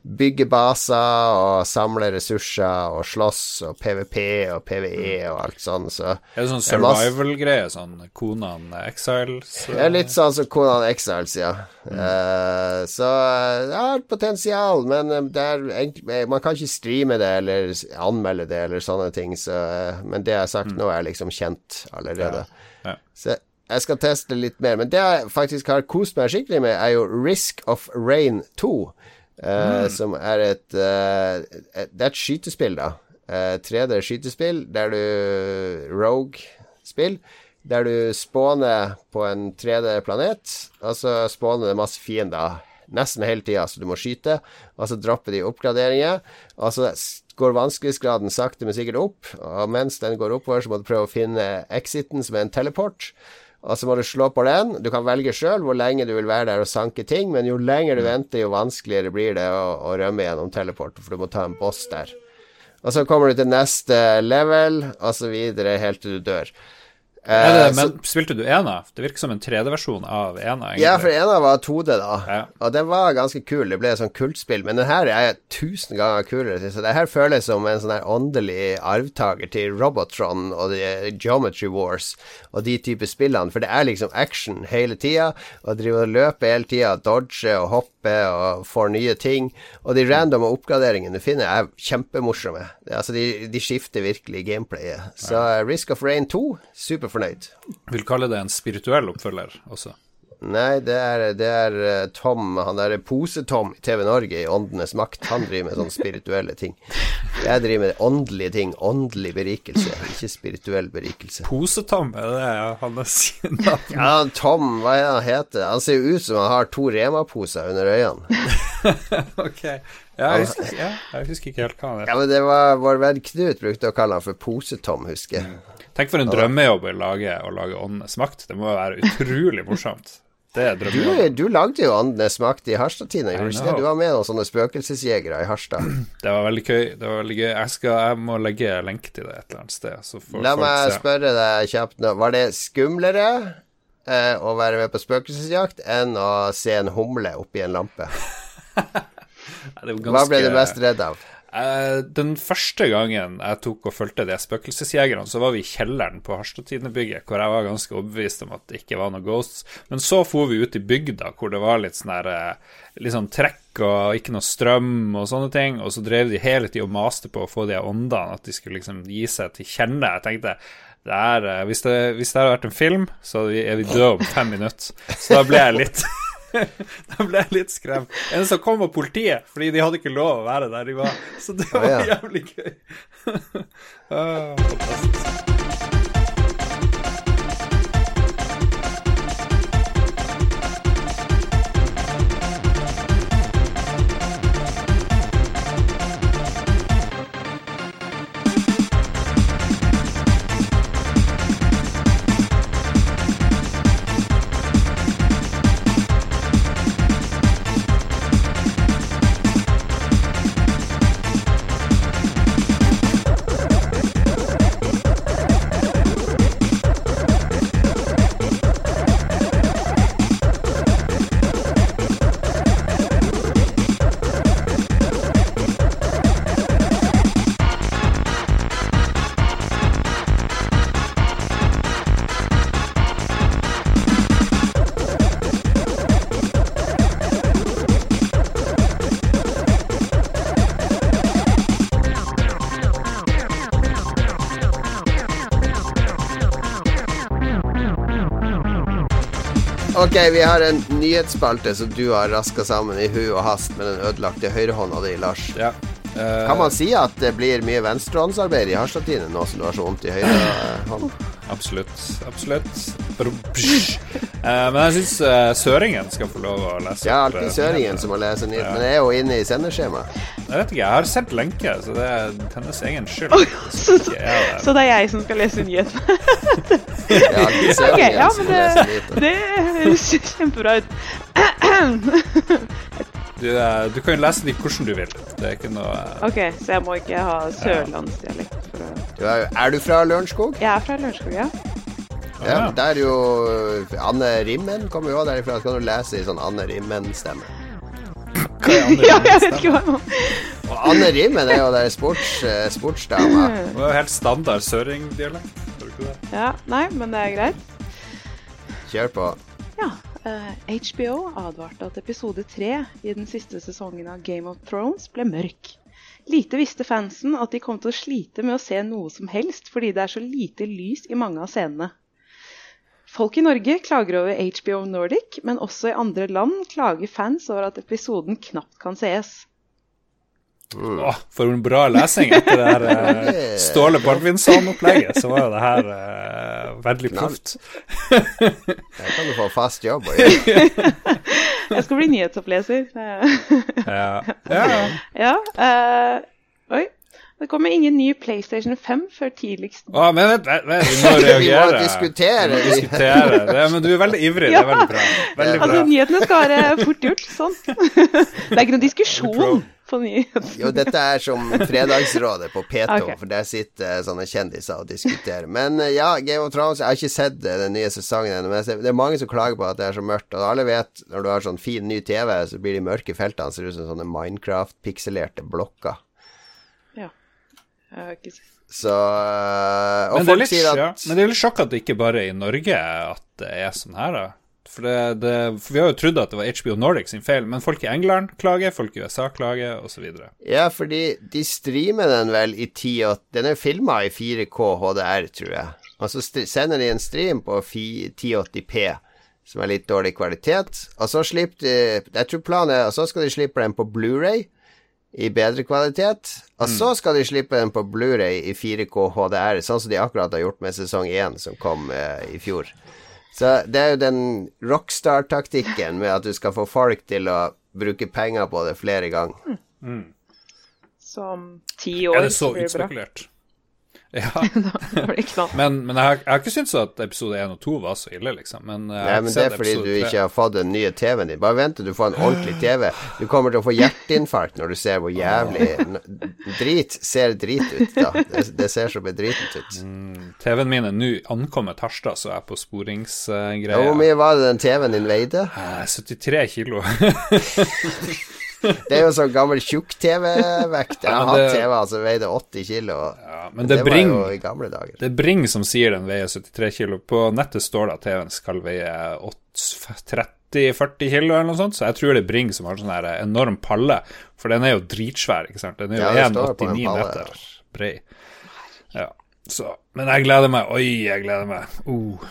bygge baser og samle ressurser og slåss og PVP og PVE og alt sånn. Så er det sånn survival-greie? Sånn Konan Exiles? Ja, litt sånn som Konan Exiles, ja. Mm. Uh, så det har potensial, men eh, er man kan ikke streame det eller anmelde det eller sånne ting. Så, uh, men det jeg har sagt mm. nå, er liksom kjent allerede. Ja. Ja. Så jeg skal teste litt mer. Men det jeg faktisk har kost meg skikkelig med, er jo Risk of Rain 2. Uh, mm. Som er et, uh, et, Det er et skytespill, da. Uh, 3D skytespill der du Rogue-spill. Der du spåner på en 3D-planet, og så spåner det masse fiender nesten hele tida, så du må skyte. Og så dropper de oppgraderinger. Og så går vanskelighetsgraden sakte, men sikkert opp. Og mens den går oppover, så må du prøve å finne exiten, som er en teleport. Og så må du slå på den. Du kan velge sjøl hvor lenge du vil være der og sanke ting, men jo lenger du mm. venter, jo vanskeligere blir det å, å rømme gjennom teleporten, for du må ta en boss der. Og så kommer du til neste level, og så videre, helt til du dør. Det, men så, spilte du ena? Det virker som en 3D-versjon av ena. Egentlig. Ja, for ena var 2D, da. Ja. Og det var ganske kul. Det ble et sånt kultspill. Men den her er tusen ganger kulere. Så det her føles som en sånn her åndelig arvtaker til Robotron og Geometry Wars og de typer spillene. For det er liksom action hele tida. Og driver og løper hele tida, dodge og hoppe og får nye ting. Og de random oppgraderingene du finner, er kjempemorsomme. Altså, de, de, skifter virkelig gameplayet. Så. Risk of Rain 2, super fornøyd. Vil kalle det en spirituell oppfølger også. Nei, det er, det er eh, Tom, han derre Pose-Tom i TV Norge i Åndenes makt. Han driver med sånne spirituelle ting. Jeg driver med åndelige ting. Åndelig berikelse, ikke spirituell berikelse. Pose-Tom, er det hans navn? Ja, Tom, hva er det han heter? Han ser jo ut som han har to Rema-poser under øynene. ok. Ja jeg, husker, ja, jeg husker ikke helt hva han het. Ja, men det var vår venn Knut brukte å kalle han for Posetom, husker jeg. Mm. Tenk for en drømmejobb å lage, å lage Åndenes makt. Det må jo være utrolig morsomt. Det. Du, du lagde jo Åndenes makt i Harstad, Tine. Du var med noen sånne spøkelsesjegere i Harstad. Det var veldig gøy. Det var veldig gøy. Jeg, skal, jeg må legge lenke til det et eller annet sted. La meg se. spørre deg kjapt nå. Var det skumlere eh, å være med på spøkelsesjakt enn å se en humle oppi en lampe? Ganske... Hva ble du mest redd av? Uh, den første gangen jeg tok og fulgte de spøkelsesjegerne, så var vi i kjelleren på Harstadtidene-bygget, hvor jeg var ganske overbevist om at det ikke var noen ghosts. Men så for vi ut i bygda, hvor det var litt sånn her eh, sånn trekk og ikke noe strøm og sånne ting, og så drev de hele tida og maste på å få de åndene, at de skulle liksom gi seg til kjenne. Jeg tenkte det er, eh, hvis, det, hvis det hadde vært en film, så er vi døde om fem minutter. Så da ble jeg litt da ble jeg litt skremt. En som kom var politiet, fordi de hadde ikke lov å være der de var. Så det var jævlig gøy. ah, Ok, vi har en nyhetsspalte som du har raska sammen i hu og hast med den ødelagte høyrehånda di, Lars. Ja. Uh, kan man si at det blir mye venstrehåndsarbeid i Harstadtine nå som du har så vondt i høyre hånd? Absolutt. Absolutt. Uh, men jeg syns uh, Søringen skal få lov å lese. Ja, alltid Søringen som må lese nytt, ja. men det er jo inne i sendeskjemaet. Jeg vet ikke, jeg har sendt lenke, så det er hennes egen skyld. Oh, så, så, det er jeg som skal lese nyhetene? ja, okay, ja, lese nyhetene. Det høres kjempebra ut. Du, eh, du, kan jo lese dem hvordan du vil. Det er ikke noe uh... OK, så jeg må ikke ha sørlandsdialekt for å du er, er, du fra Lørenskog? Jeg er fra Lørenskog, ja. Ja, Det er jo Anne Rimmen kommer jo derifra. Så kan du lese i sånn Anne Rimmen-stemme. ja, jeg vet ikke hva Og Anne Rimmen er jo der sports, sportsdama. Det er jo helt standard søringdialekt. Ja, nei, men det er greit. Kjør på. Ja. Uh, eh, HBO advarte at episode tre i den siste sesongen av Game of Thrones ble mørk. Lite visste fansen at de kom til å slite med å se noe som helst fordi det er så lite lys i mange av scenene. Folk i Norge klager over HBO Nordic, men også i andre land klager fans over at episoden knapt kan sees. Mm. Åh, for en bra lesing etter det her uh, Ståle Baldvinsson-opplegget. Så var jo det her uh, veldig proft. Der kan du få fast jobb å. Jeg skal bli nyhetsoppleser. ja. ja. ja uh, oi. Det kommer ingen ny PlayStation 5 før tidligst Å, men vent, vent, vent, vi må reagere. vi må diskutere. Vi må diskutere. Det, men du er veldig ivrig. Ja. Det er veldig bra. Veldig altså, nyhetene skal være fort gjort. Sånn. Det er ikke noen diskusjon på nyhetene. Jo, dette er som Fredagsrådet på P2, okay. for der sitter sånne kjendiser og diskuterer. Men eh, ja, Game of Thrones Jeg har ikke sett den nye sesongen ennå, men det er mange som klager på at det er så mørkt. Og alle vet når du har sånn fin ny TV, så blir de mørke feltene ser ut som sånne Minecraft-pikselerte blokker. Ja. Jeg har ikke sett så uh, Og folk litt, sier at ja. Men det er litt sjokk at det ikke bare er i Norge at det er sånn her, da. For, det, det, for, Vi har jo trodd at det var HBO Nordic sin feil, men folk i England klager, folk i USA klager, osv. Ja, fordi de streamer den vel i 10 og Den er filma i 4K HDR, tror jeg. og så sender de en stream på 1080P, som er litt dårlig kvalitet. Og så slipper de Jeg tror planen er Og så skal de slippe den på Blu-ray i bedre kvalitet. Og så mm. skal de slippe den på Blu-ray i 4K HDR, sånn som de akkurat har gjort med sesong 1, som kom eh, i fjor. Så det er jo den rockstar-taktikken med at du skal få folk til å bruke penger på det flere ganger. Mm. Som ti år Er det så utspekulert? Ja. men, men jeg, har, jeg har ikke syntes at episode 1 og 2 var så ille, liksom. Men, eh, Nei, men det er fordi du 3. ikke har fått den nye TV-en din. Bare vent til du får en ordentlig TV. Du kommer til å få hjerteinfarkt når du ser hvor jævlig Drit ser drit ut, da. Det, det ser så bedritent ut. Mm, TV-en min er nå ankommet Harstad, så jeg er på sporingsgreier. Uh, ja, hvor mye var det den TV-en din veide? Uh, 73 kilo. det er jo sånn gammel tjukk-TV-vekt. Jeg har hatt TV som veide 80 kilo. Ja, men det, det Bring, var jo i gamle dager. Det er Bring som sier den veier 73 kilo. På nettet står det at TV-en skal veie 30-40 kilo eller noe sånt, så jeg tror det er Bring som har sånn her enorm palle, for den er jo dritsvær, ikke sant. Den er jo ja, 1,89 meter brei. Ja, så Men jeg gleder meg. Oi, jeg gleder meg. Uh.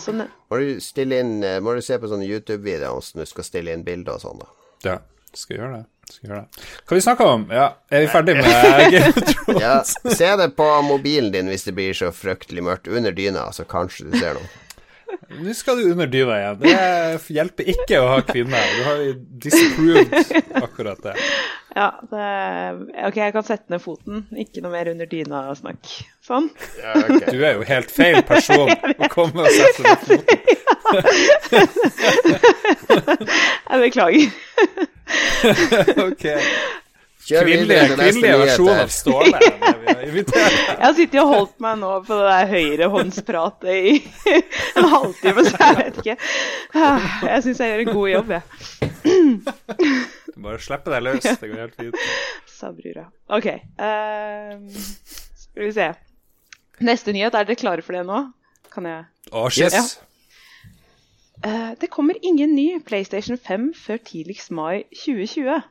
Sånn, må du inn Må du se på sånne YouTube-videoer hvordan du skal stille inn bilder og sånn, da. Ja. Skal gjøre det. Skal gjøre det. Hva vi snakker om? Ja, er vi ferdig med Game of Thrones? ja, se det på mobilen din hvis det blir så fryktelig mørkt under dyna, så kanskje du ser noe. Nå skal du under dyna igjen. Det hjelper ikke å ha kvinne. Du har jo disapproved akkurat det. Ja, det, ok, jeg kan sette ned foten. Ikke noe mer under dyna-snakk. Sånn. Ja, okay. Du er jo helt feil person å komme og sette ned foten. jeg beklager. ok. Kvinnelige, kvinnelige versjon av Ståle. jeg har sittet og holdt meg nå på det der høyrehåndspratet i en halvtime, så jeg vet ikke. Jeg syns jeg gjør en god jobb, jeg. Bare slippe deg løs. Det går helt fint. Sa brura. OK. Uh, skal vi se. Neste nyhet, er dere klare for det nå? Kan jeg Å, oh, yes. Ja. Uh, det kommer ingen ny PlayStation 5 før tidligst mai 2020.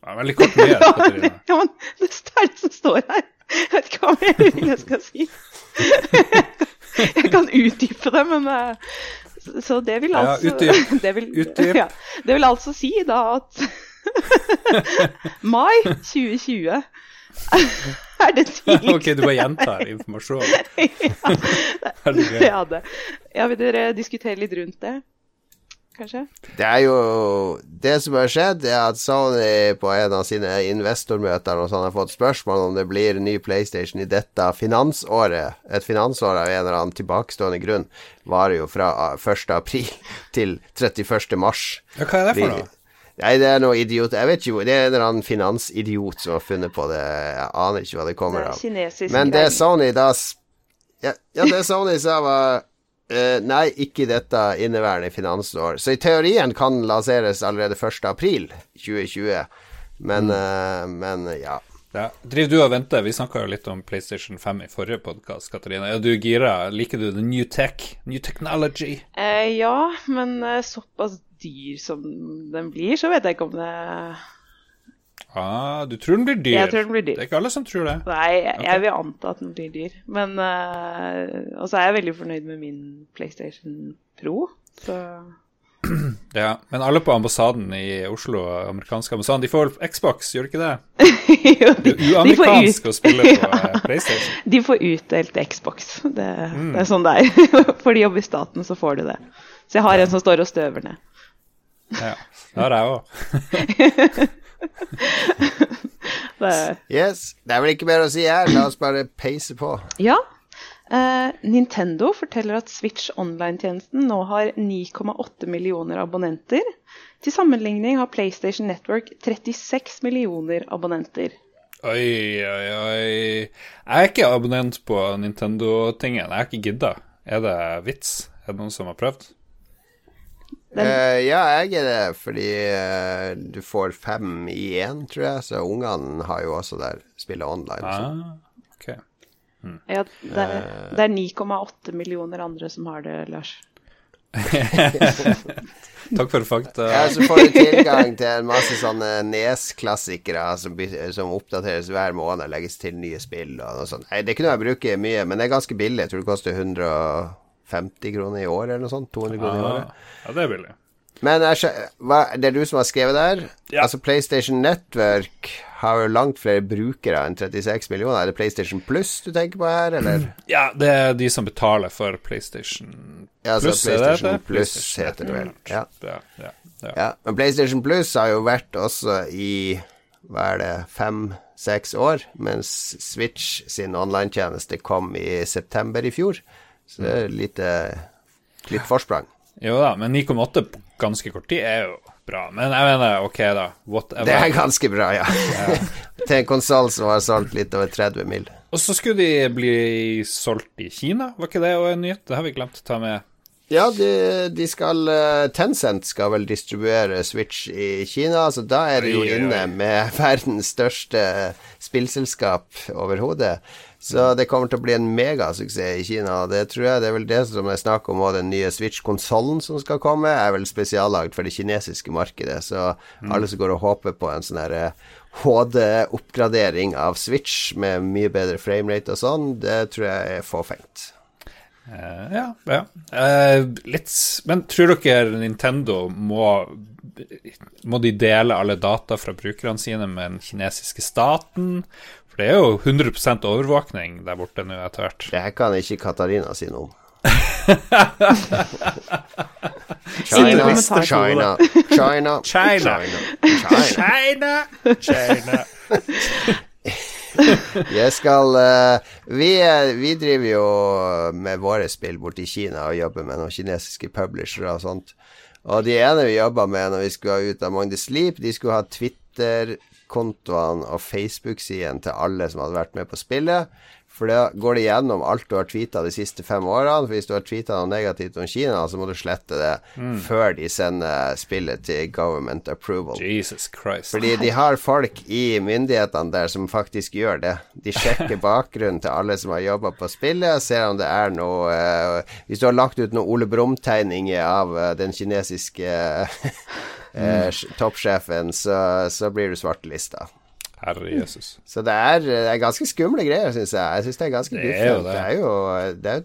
Det er veldig kort med ja, men det er det som står her. Jeg vet ikke hva jeg vil jeg skal si. jeg kan utdype det, men uh, Så det vil altså ja. Det vil. Ja, det vil altså si da at mai 2020 er det tidligst Ok, du bare gjentar informasjon. ja, det, ja, det. ja, vil dere diskutere litt rundt det? Kanskje? Det er jo Det som har skjedd, er at Sony på en av sine investormøter og sånn har fått spørsmål om det blir ny PlayStation i dette finansåret. Et finansår av en eller annen tilbakestående grunn varer jo fra 1. april til 31. mars. Ja, hva er det for noe? Nei, det er noe idiot Jeg vet ikke, det er en eller annen finansidiot som har funnet på det. Jeg aner ikke hva det kommer av. Men det Sony da ja, ja, det Sony sa, var Uh, nei, ikke dette inneværende finansår. Så i teorien kan lanseres allerede 1.4.2020, men, mm. uh, men ja. ja. Driver du og venter? Vi snakka jo litt om PlayStation 5 i forrige podkast, Katarina. Er du gira? Liker du the new tech? New technology? Uh, ja, men såpass dyr som den blir, så vet jeg ikke om det Ah, du tror den blir dyr? Jeg tror den blir dyr. Det er ikke alle som tror det. Nei, jeg, okay. jeg vil anta at den blir dyr. Men uh, Og så er jeg veldig fornøyd med min PlayStation Pro, så Ja, men alle på ambassaden i Oslo, amerikanske ambassaden, de får Xbox, gjør de ikke det? jo, de, det er uamerikansk å spille på ja. PlayStation. De får utdelt Xbox. Det, mm. det er sånn det er. For de jobber i staten, så får du det. Så jeg har en som står og støver ned. ja, det har jeg òg. det... Yes. Det er vel ikke mer å si her. La oss bare peise på. Ja. Eh, Nintendo forteller at Switch Online-tjenesten nå har 9,8 millioner abonnenter. Til sammenligning har PlayStation Network 36 millioner abonnenter. Oi, oi, oi. Jeg er ikke abonnent på Nintendo-tingen. Jeg har ikke gidda. Er det vits? Er det noen som har prøvd? Uh, ja, jeg er det, fordi uh, du får fem i én, tror jeg. Så ungene har jo også der spiller online. Ah, okay. hmm. Ja, det er, er 9,8 millioner andre som har det, Lars. Takk for fakta. Ja, så får du tilgang til en masse sånne Nes-klassikere som, som, oppdateres hver måned, legges til nye spill og noe sånt. Nei, det kunne jeg bruke mye, men det er ganske billig. Jeg tror det koster 150 kroner i året eller noe sånt. 200 kroner i året. Ja, det er billig. Men hva, det er du som har skrevet der? Ja. Altså PlayStation Network har jo langt flere brukere enn 36 millioner. Er det PlayStation Plus du tenker på her, eller? Ja, det er de som betaler for PlayStation ja, altså Plus. PlayStation det, Plus heter det vel. Ja. Ja, ja, ja. Men PlayStation Plus har jo vært også i hva er det, fem-seks år, mens Switch sin online-tjeneste kom i september i fjor. Så det er litt, litt forsprang. Jo da, men 9,8 på ganske kort tid er jo bra. Men jeg mener, ok, da. Whatever. Det er ganske bra, ja. ja. Til en konsoll som har solgt litt over 30 mil. Og så skulle de bli solgt i Kina, var ikke det òg en nyhet? Det har vi glemt å ta med. Ja, de, de, skal eh, Tencent skal vel distribuere Switch i Kina, så da er de jo inne med verdens største spillselskap overhodet. Så det kommer til å bli en megasuksess i Kina. Det tror jeg det er vel det som er snakk om, og den nye Switch-konsollen som skal komme, er vel spesiallagd for det kinesiske markedet. Så mm. alle som går og håper på en sånn HD-oppgradering eh, av Switch med mye bedre framerate og sånn, det tror jeg er fåfengt. Uh, ja, ja. Uh, litt Men tror dere Nintendo må Må de dele alle data fra brukerne sine med den kinesiske staten? For det er jo 100% overvåkning der borte nå etter hvert. Det her kan ikke Katarina si noe om. China, China, China, China, China, China. Jeg skal uh, vi, vi, driver jo med våre spill borti i Kina og jobber med noen kinesiske publishere og sånt. Og de ene vi jobba med når vi skulle ut av Magnus Sleep, de skulle ha Twitter kontoene og Facebook-sidene til alle som hadde vært med på spillet. For da går det gjennom alt du har tweeta de siste fem årene. For hvis du har tweeta noe negativt om Kina, så må du slette det mm. før de sender spillet til government approval. Jesus Christ. Fordi de har folk i myndighetene der som faktisk gjør det. De sjekker bakgrunnen til alle som har jobba på spillet, ser om det er noe uh, Hvis du har lagt ut noen Ole Brumm-tegninger av uh, den kinesiske uh, toppsjefen, så, så blir du svartelista. Herre Jesus. Så det er, det er ganske skumle greier, syns jeg. Jeg syns det er ganske det er, det. det er jo det er,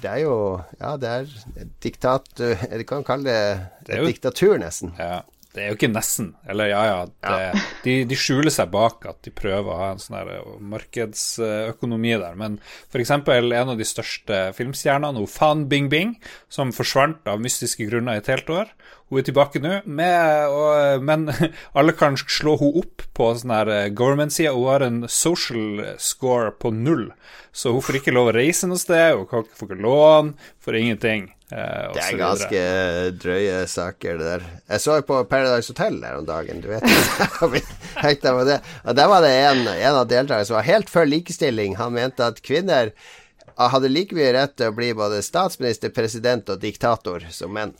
det er, jo Ja, det er diktat... Du kan kalle det, det jo, diktatur, nesten. Ja. Det er jo ikke nesten. Eller ja, ja. Det, ja. De, de, skjuler seg bak at de prøver å ha en sånn eh, markedsøkonomi der. Men f.eks. en av de største filmstjernene, Fan Bing Bing, som forsvant av mystiske grunner i et helt år. Hun er tilbake nå, men alle kan slå henne opp på sånn her eh, government-sida. Hun har en social score på null, så hun får ikke lov å reise noe sted. Hun får ikke lån, får ingenting. Eh, det er ganske drøye saker, det der. Jeg så på Paradise Hotel her om dagen, du vet. det. Og der var det en, en av deltakerne som var helt for likestilling. Han mente at kvinner hadde like rett til å bli både statsminister, president og diktator som menn.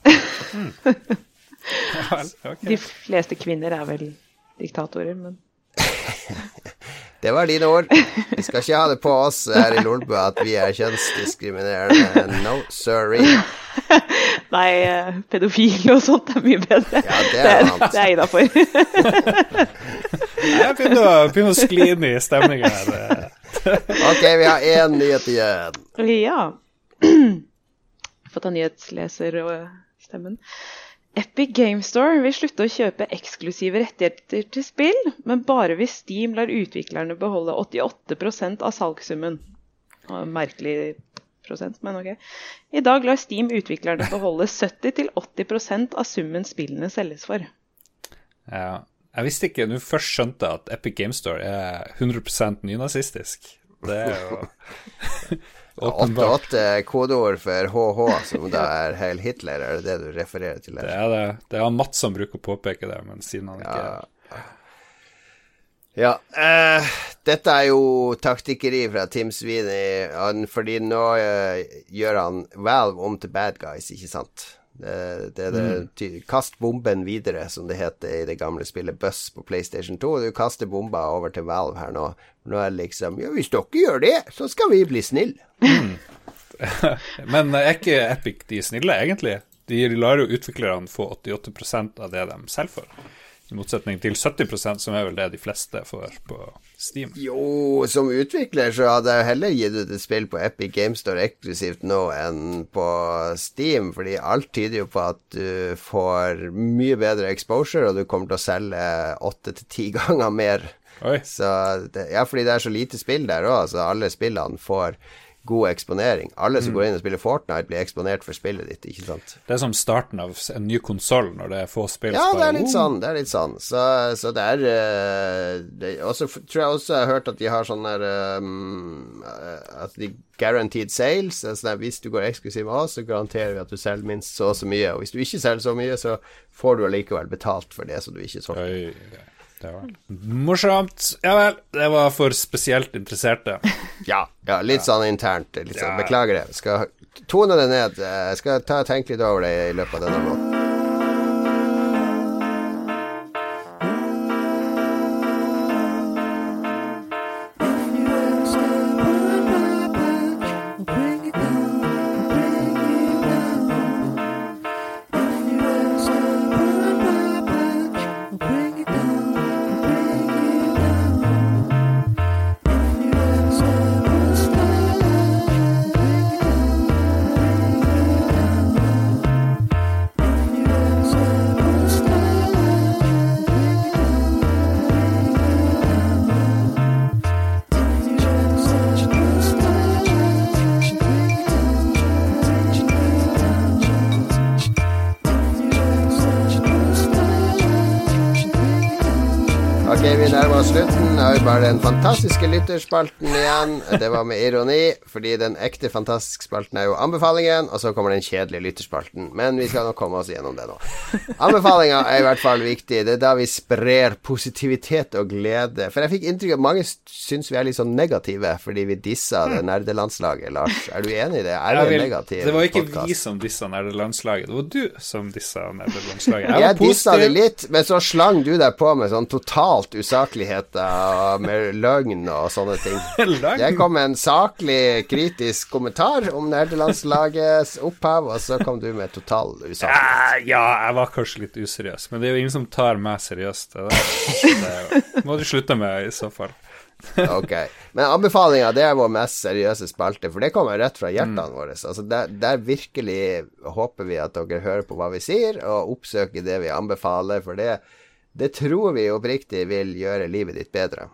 De fleste kvinner er vel diktatorer, men Det var dine ord. Vi skal ikke ha det på oss her i Lolbø at vi er kjønnsdiskriminerende. No, sorry. Nei, eh, pedofile og sånt er mye bedre. Ja, det er, det, det er jeg innafor. Jeg begynner, begynner å skli inn i stemninga her. ok, vi har én nyhet igjen. Ja. Fått av nyhetsleser og stemmen. Epic Game Store vil slutte å kjøpe eksklusive rettigheter til spill, men bare hvis Steam lar utviklerne beholde 88% av salgssummen. Merkelig prosent, men ok. I dag lar Steam utviklerne beholde 70-80% av summen spillene selges for. Ja, jeg visste ikke nå først skjønte at Epic Game Store er 100% nynazistisk. Det er jo 88 kodeord for HH, som da er Heil Hitler, er det det du refererer til? Det er det. Det er Mats som bruker å påpeke det, men siden han ikke ja. Ja. Eh, dette er jo taktikkeri fra Tim Sweeney, fordi nå eh, gjør han Valve om til bad guys, ikke sant? Det, det, det mm. Kast bomben videre, som det heter i det gamle spillet Buss på PlayStation 2. Du kaster bomba over til Valve her nå. Nå er det liksom Ja, hvis dere gjør det, så skal vi bli snille. Mm. Men er ikke Epic de snille, egentlig? De lar jo utviklerne få 88% av det de selger for. I motsetning til 70% som er vel det de fleste får på Steam. Jo, som utvikler så hadde jeg heller gitt ut et spill på Epic Games Store eksklusivt nå enn på Steam, fordi alt tyder jo på at du får mye bedre exposure, og du kommer til å selge åtte til ti ganger mer. Oi. Så det, ja, fordi det er så lite spill der òg, så alle spillene får god eksponering. Alle som mm. går inn og spiller Fortnite, blir eksponert for spillet ditt, ikke sant. Det er som starten av en ny konsoll når det er få spill. Ja, det er litt sånn. Det er litt sånn. Så, så det er Og så tror jeg også jeg har hørt at de har sånn der um, At de guaranteed sales. Altså hvis du går eksklusiv med oss, så garanterer vi at du selger minst så og så mye. Og hvis du ikke selger så mye, så får du allikevel betalt for det som du ikke solgte. Det var morsomt. Ja vel. Det var for spesielt interesserte. ja, ja, litt sånn internt. Litt sånn. Beklager det. Skal tone det ned. Jeg skal ta tenke litt over det i løpet av denne måten. Den fantastiske lytterspalten igjen. Det var med ironi, fordi den ekte fantastiske spalten er jo anbefalingen, og så kommer den kjedelige lytterspalten. Men vi skal nok komme oss gjennom det nå. Anbefalinga er i hvert fall viktig. Det er da vi sprer positivitet og glede. For jeg fikk inntrykk av at mange syns vi er litt sånn negative fordi vi dissa det nerdelandslaget, Lars. Er du enig i det? Er det en negativ Det var ikke podcast? vi som dissa nerdelandslaget, det var du som dissa nerdelandslaget. Jeg, jeg dissa det litt, men så slang du deg på med sånn totalt usakligheter med løgn og sånne ting. Jeg kom med en saklig, kritisk kommentar om nerdelandslagets opphav, og så kom du med total usaklighet. Ja, jeg var kanskje litt useriøs, men det er jo ingen som tar meg seriøst. Det, det, det må du slutte med, i så fall. ok. Men anbefalinga, det er vår mest seriøse spalte, for det kommer rett fra hjertene mm. våre. Altså, der, der, virkelig håper vi at dere hører på hva vi sier, og oppsøker det vi anbefaler, for det, det tror vi oppriktig vil gjøre livet ditt bedre.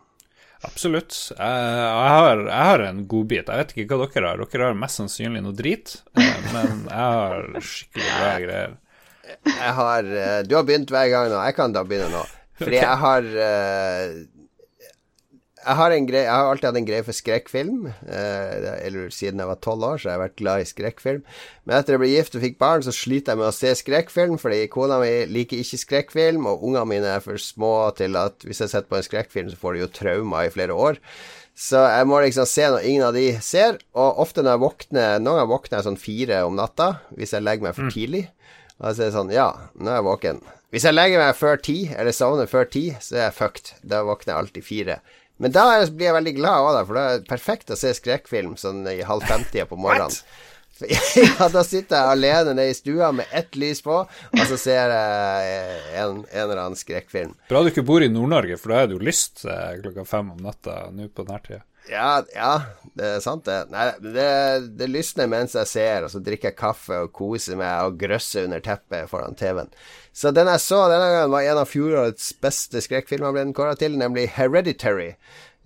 Absolutt. Jeg, jeg, har, jeg har, en godbit. Jeg vet ikke hva dere har. Dere har mest sannsynlig noe drit, eh, men jeg har skikkelig bra greier. Jeg har eh, Du har begynt hver gang nå. Jeg kan da begynne nå. Fordi jeg har jeg har, grei, jeg har, alltid hatt en greie for skrekkfilm. Eh, eller siden jeg var tolv år, så har jeg vært glad i skrekkfilm. Men etter jeg ble gift og fikk barn, så sliter jeg med å se skrekkfilm, fordi kona mi liker ikke skrekkfilm, og ungene mine er for små til at hvis jeg setter på en skrekkfilm, så får de jo traumer i flere år. Så jeg må liksom se når ingen av de ser. Og ofte når jeg våkner Noen ganger våkner jeg sånn fire om natta, hvis jeg legger meg for mm. tidlig. Og så er det sånn Ja, nå er jeg våken. Hvis jeg legger meg før ti, eller sovner før ti, så er jeg fucked. Da våkner jeg alltid fire. Men da blir jeg veldig glad òg, for da er det perfekt å se skrekkfilm sånn i halv femtida på morgenen. ja, da sitter jeg alene nede i stua med ett lys på, og så ser jeg en, en eller annen skrekkfilm. Bra du ikke bor i Nord-Norge, for da er det jo lyst eh, klokka fem om natta nå på denne tida. Ja, ja, det er sant, det. Nei, det, det lysner mens jeg ser, og så drikker jeg kaffe og koser meg og grøsser under teppet foran TV-en. Så den jeg så denne gangen, var en av fjorårets beste skrekkfilmer, ble den kåra til, nemlig Hereditary.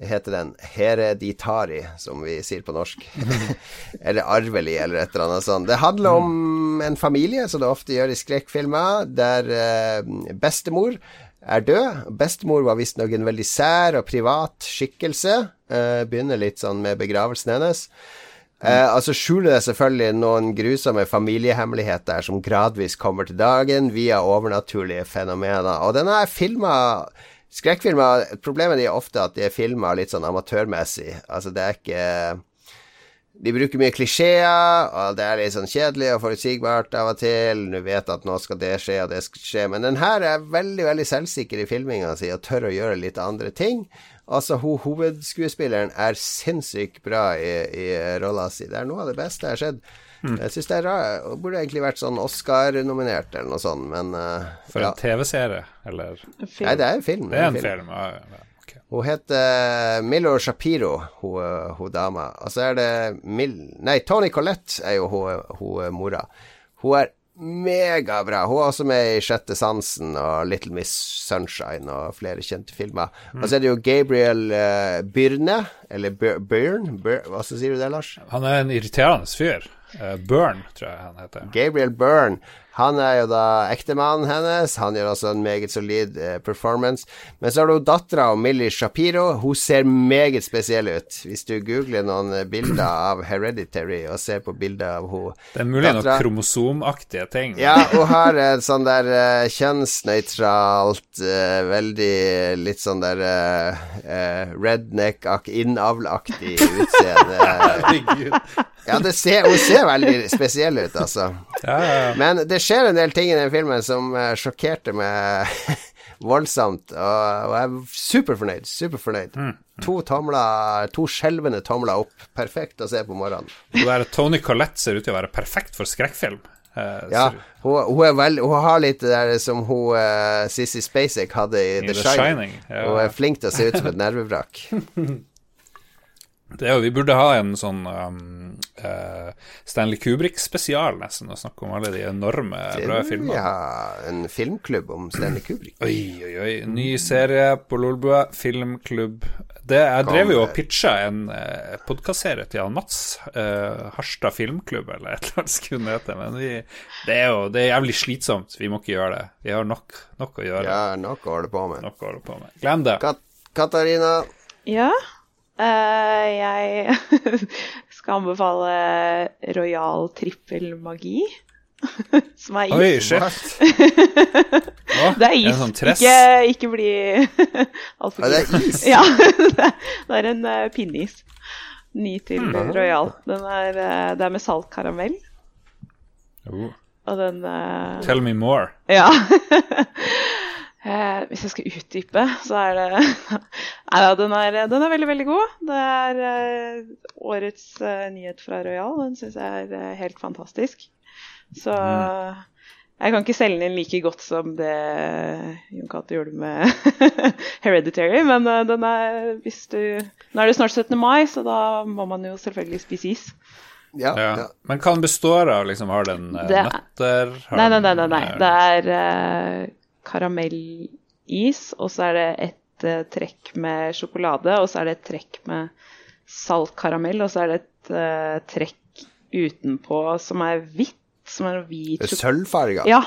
Heter den Hereditari, som vi sier på norsk. eller arvelig, eller et eller annet sånt. Det handler om en familie, som det ofte gjør i skrekkfilmer, der eh, bestemor er død. Bestemor var visstnok en veldig sær og privat skikkelse. Eh, begynner litt sånn med begravelsen hennes. Eh, altså skjuler det selvfølgelig noen grusomme familiehemmeligheter som gradvis kommer til dagen via overnaturlige fenomener. Og denne er filma Skrekkfilmer Problemet er ofte at de er filma litt sånn amatørmessig. Altså, det er ikke de bruker mye klisjeer, og det er litt sånn kjedelig og forutsigbart av og til. Du vet at nå skal det skje, og det skal skje. Men den her er veldig veldig selvsikker i filminga si og tør å gjøre litt andre ting. Altså, ho hovedskuespilleren er sinnssykt bra i, i rolla si. Det er noe av det beste jeg har sett. Mm. Jeg syns det er rart. Hun burde egentlig vært sånn Oscar-nominert eller noe sånt, men uh, For en ja. TV-serie, eller? Nei, det er en film. Det er en film, ja, ja. Okay. Hun heter Milo Shapiro, hun, hun dama. Og så er det Mil... Nei, Tony Collette er jo hun, hun mora. Hun er megabra. Hun er også med i Sjette sansen og Little Miss Sunshine og flere kjente filmer. Mm. Og så er det jo Gabriel uh, Byrne, eller Byrne, hva sier du det, Lars? Han er en irriterende fyr. Uh, Byrne, tror jeg han heter. Gabriel Byrne. Han er jo da ektemannen hennes. Han gjør også en meget solid eh, performance. Men så har du dattera Millie Shapiro. Hun ser meget spesiell ut. Hvis du googler noen eh, bilder av Hereditary og ser på bilder av hun Det er mulig noen kromosomaktige ting. Ja, hun har et sånn der eh, kjønnsnøytralt, eh, veldig litt sånn der uh, redneck, innavlaktig utseende. Herregud. Ja, ser, hun ser veldig spesiell ut, altså. Ja, ja, ja. Men det skjer en del ting i den filmen som uh, sjokkerte meg voldsomt, og, jeg er superfornøyd. Superfornøyd. Mm. To tomler, to skjelvende tomler opp. Perfekt å se på morgenen. Der Tony Collette ser ut til å være perfekt for skrekkfilm. Uh, ja, hun, hun, er veld, hun, har litt det der som hun uh, Sissy Spacek hadde i, I The, The, Shining. Shining. Hun er flink til å se ut som et nervevrak. Det er jo, Vi burde ha en sånn um, uh, Stanley Kubrick-spesial, nesten, og snakke om alle de enorme bra filmene. Ja, en filmklubb om Stanley Kubrick. Oi, oi, oi. Ny serie på Lolbua, filmklubb. Det, jeg drev jo og pitcha en uh, podkastserie til Jan Mats. Uh, Harstad filmklubb, eller et eller annet skulle det hete. Men vi, det er jo det er jævlig slitsomt. Vi må ikke gjøre det. Vi har nok, nok å gjøre. Ja, nok å holde på med. Nok å holde på med. Glem det. Kat Katarina? Ja? Uh, jeg skal anbefale Royal trippel magi. Som er is. Oi, shit. det er is. Sånn ikke, ikke bli altfor ja, Det er is? ja, det er en uh, pinneis. Ny til mm. Royal. Den er, uh, det er med salt karamell. Oh. Og den Tell me more. Ja. Eh, hvis jeg skal utdype, så er det Nei da, den, den, er veldig, veldig god. Det er eh, årets eh, nyhet fra Royal. Den syns jeg er eh, helt fantastisk. Så mm. jeg kan ikke selge den inn like godt som det Jon Cato gjorde med Hereditary, men eh, den er hvis du Nå er det snart 17. mai, så da må man jo selvfølgelig spise is. Ja, ja. ja. Men hva den består av? Liksom, har den nøtter? Nei, nei, nei, nei, nei. Det er karamellis, og så er det et uh, trekk med sjokolade, og så er det et trekk med saltkaramell, og så er det et uh, trekk utenpå som er hvitt, som er hvit Sølvfarga? Ja.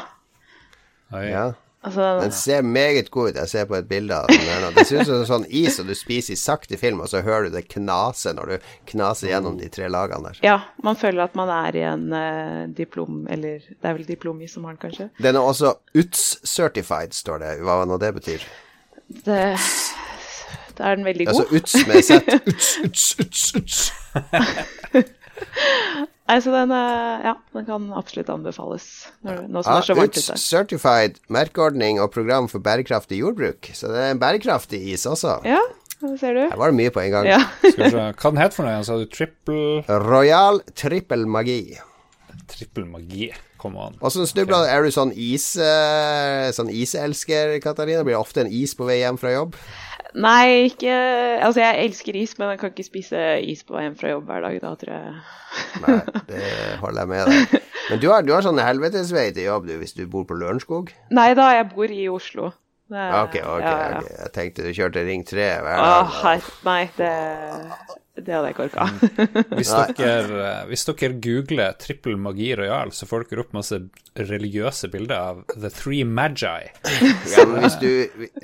ja. Altså, den ser meget god ut. Jeg ser på et bilde av den. Det ser ut som sånn is som du spiser i sakte film, og så hører du det knase når du knaser gjennom de tre lagene der. Ja, man føler at man er i en uh, diplom, eller det er vel diplomis som har den, kanskje. Den er også UTS-certified, står det. Hva nå det betyr? Det da er den veldig god. Altså UTS med Z. UTS, UTS, UTS, UTS. Nei, så den, eh, ja, den kan absolutt anbefales når, nå som ja, det er så varmt ute. Certified merkeordning og program for bærekraftig jordbruk. Så det er en bærekraftig is også. Ja, det ser du. Her var det mye på en gang. Ja. Hva den het for noe? Sa du trippel Royal trippel magi. Trippel magi. Come on. Åssen snubla okay. Er du sånn is uh, Sånn iselsker, Katarina? Blir det ofte en is på vei hjem fra jobb? Nei, ikke Altså, jeg elsker is, men jeg kan ikke spise is på vei hjem fra jobb hver dag, da, tror jeg. Nei, det holder jeg med deg. Men du har, du har sånn helvetesvei til jobb, du, hvis du bor på Lørenskog? Nei da, jeg bor i Oslo. Det, ok, ok. Ja, ja. ok. Jeg tenkte du kjørte Ring 3 hver dag. Åh, nei, det det hadde jeg ikke orka. hvis, dere, hvis dere googler 'trippel magi royal', så får dere opp masse religiøse bilder av The Three Magi. ja, men hvis du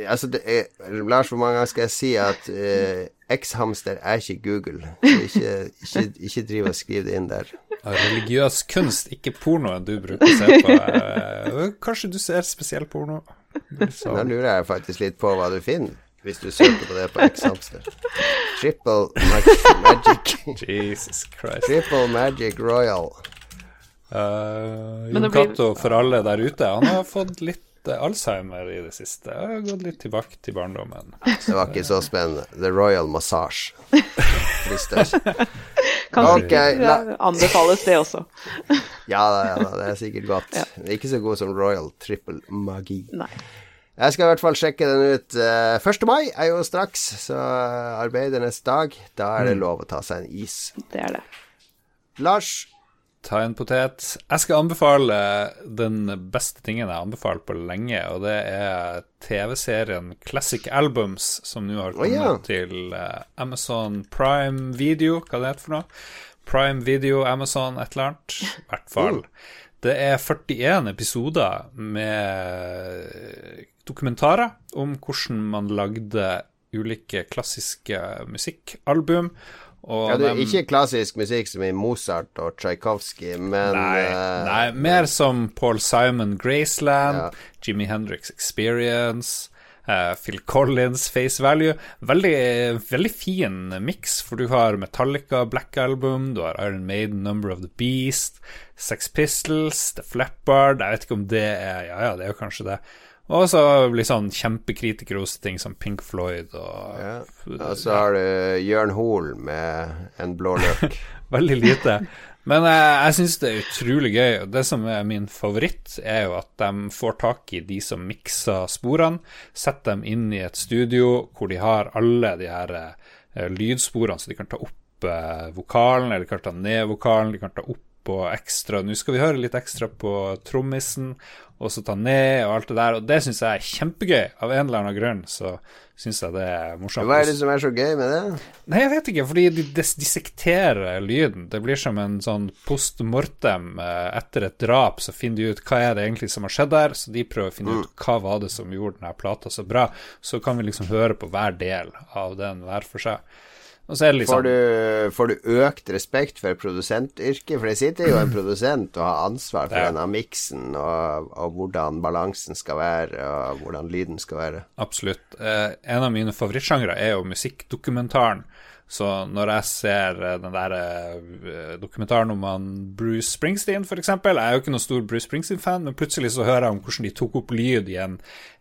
Altså, er, Lars, hvor mange ganger skal jeg si at uh, X-hamster er ikke Google? Ikke, ikke, ikke driv og skriv det inn der. Religiøs kunst, ikke pornoen du bruker å se på. Uh, kanskje du ser spesiell porno? Så. Nå lurer jeg faktisk litt på hva du finner hvis du søker på det på X-Hamster. Triple mag Magic Jesus Christ. Triple Magic Royal. Uh, Jon Cato, for alle der ute, han har fått litt uh, Alzheimer i det siste. Jeg har gått litt tilbake til barndommen. Det var ikke så spennende. The Royal Massage. Kan Ok, la- anbefales det også. Ja da, ja da, det er sikkert godt. Ja. Ikke så god som Royal Triple Magi. Nei. Jeg skal i hvert fall sjekke den ut. Eh, 1. mai er jo straks, så eh, arbeidernes dag. Da er det lov å ta seg en is. Det er det. Lars, Ta en potet. Jeg skal anbefale den beste tingen jeg har anbefalt på lenge, og det er TV-serien Classic Albums, som nå har kommet kommet ja. til eh, Amazon Prime Video, hva det heter for noe. Prime Video, Amazon, et eller annet. I hvert fall. Det er 41 episoder med dokumentarer om hvordan man lagde ulike klassiske musikkalbum. Ja, det er ikke klassisk musikk som i Mozart og Tsjajkovskij, men Nei, eh, nei, mer som Paul Simon Graceland, Ja. Jimmy Hendrix Experience, uh, Phil Collins Face Value. Veldig, veldig fin miks, for du har Metallica Black Album, du har Iron Maiden Number of the Beast, Sex Pistols, The Flappard Jeg vet ikke om det er Ja, ja, det er jo kanskje det. Og så litt sånn kjempekritikere-ting som Pink Floyd og ja. Og så har du Jørn Hoel med en blå løk. Veldig lite. Men jeg, jeg syns det er utrolig gøy. Og det som er min favoritt, er jo at de får tak i de som mikser sporene, setter dem inn i et studio hvor de har alle de her uh, lydsporene, så de kan ta opp uh, vokalen, eller de kan ta ned vokalen, de kan ta opp og ekstra Nå skal vi høre litt ekstra på trommisen, og så ta ned og alt det der, og det syns jeg er kjempegøy. Av en eller annen grunn så syns jeg det er morsomt. Hva er det som er så gøy med det? Nei, jeg vet ikke, fordi de dissekterer lyden. Det blir som en sånn post mortem. eh, Etter et drap så finner de ut hva er det egentlig som har skjedd der, så de prøver å finne ut hva var det som gjorde denne plata så bra. Så kan vi liksom høre på hver del av den hver for seg. Litt Får sånn du, får du økt respekt for produsentyrket? For det sitter jo en produsent og har ansvar for denne miksen, og, og hvordan balansen skal være, og hvordan lyden skal være. Absolutt. Eh, en av mine favorittsjangre er jo musikkdokumentaren. Så når jeg ser eh, den der eh, dokumentaren om han Bruce Springsteen, f.eks. Jeg er jo ikke noen stor Bruce Springsteen-fan, men plutselig så hører jeg om hvordan de tok opp lyd i en,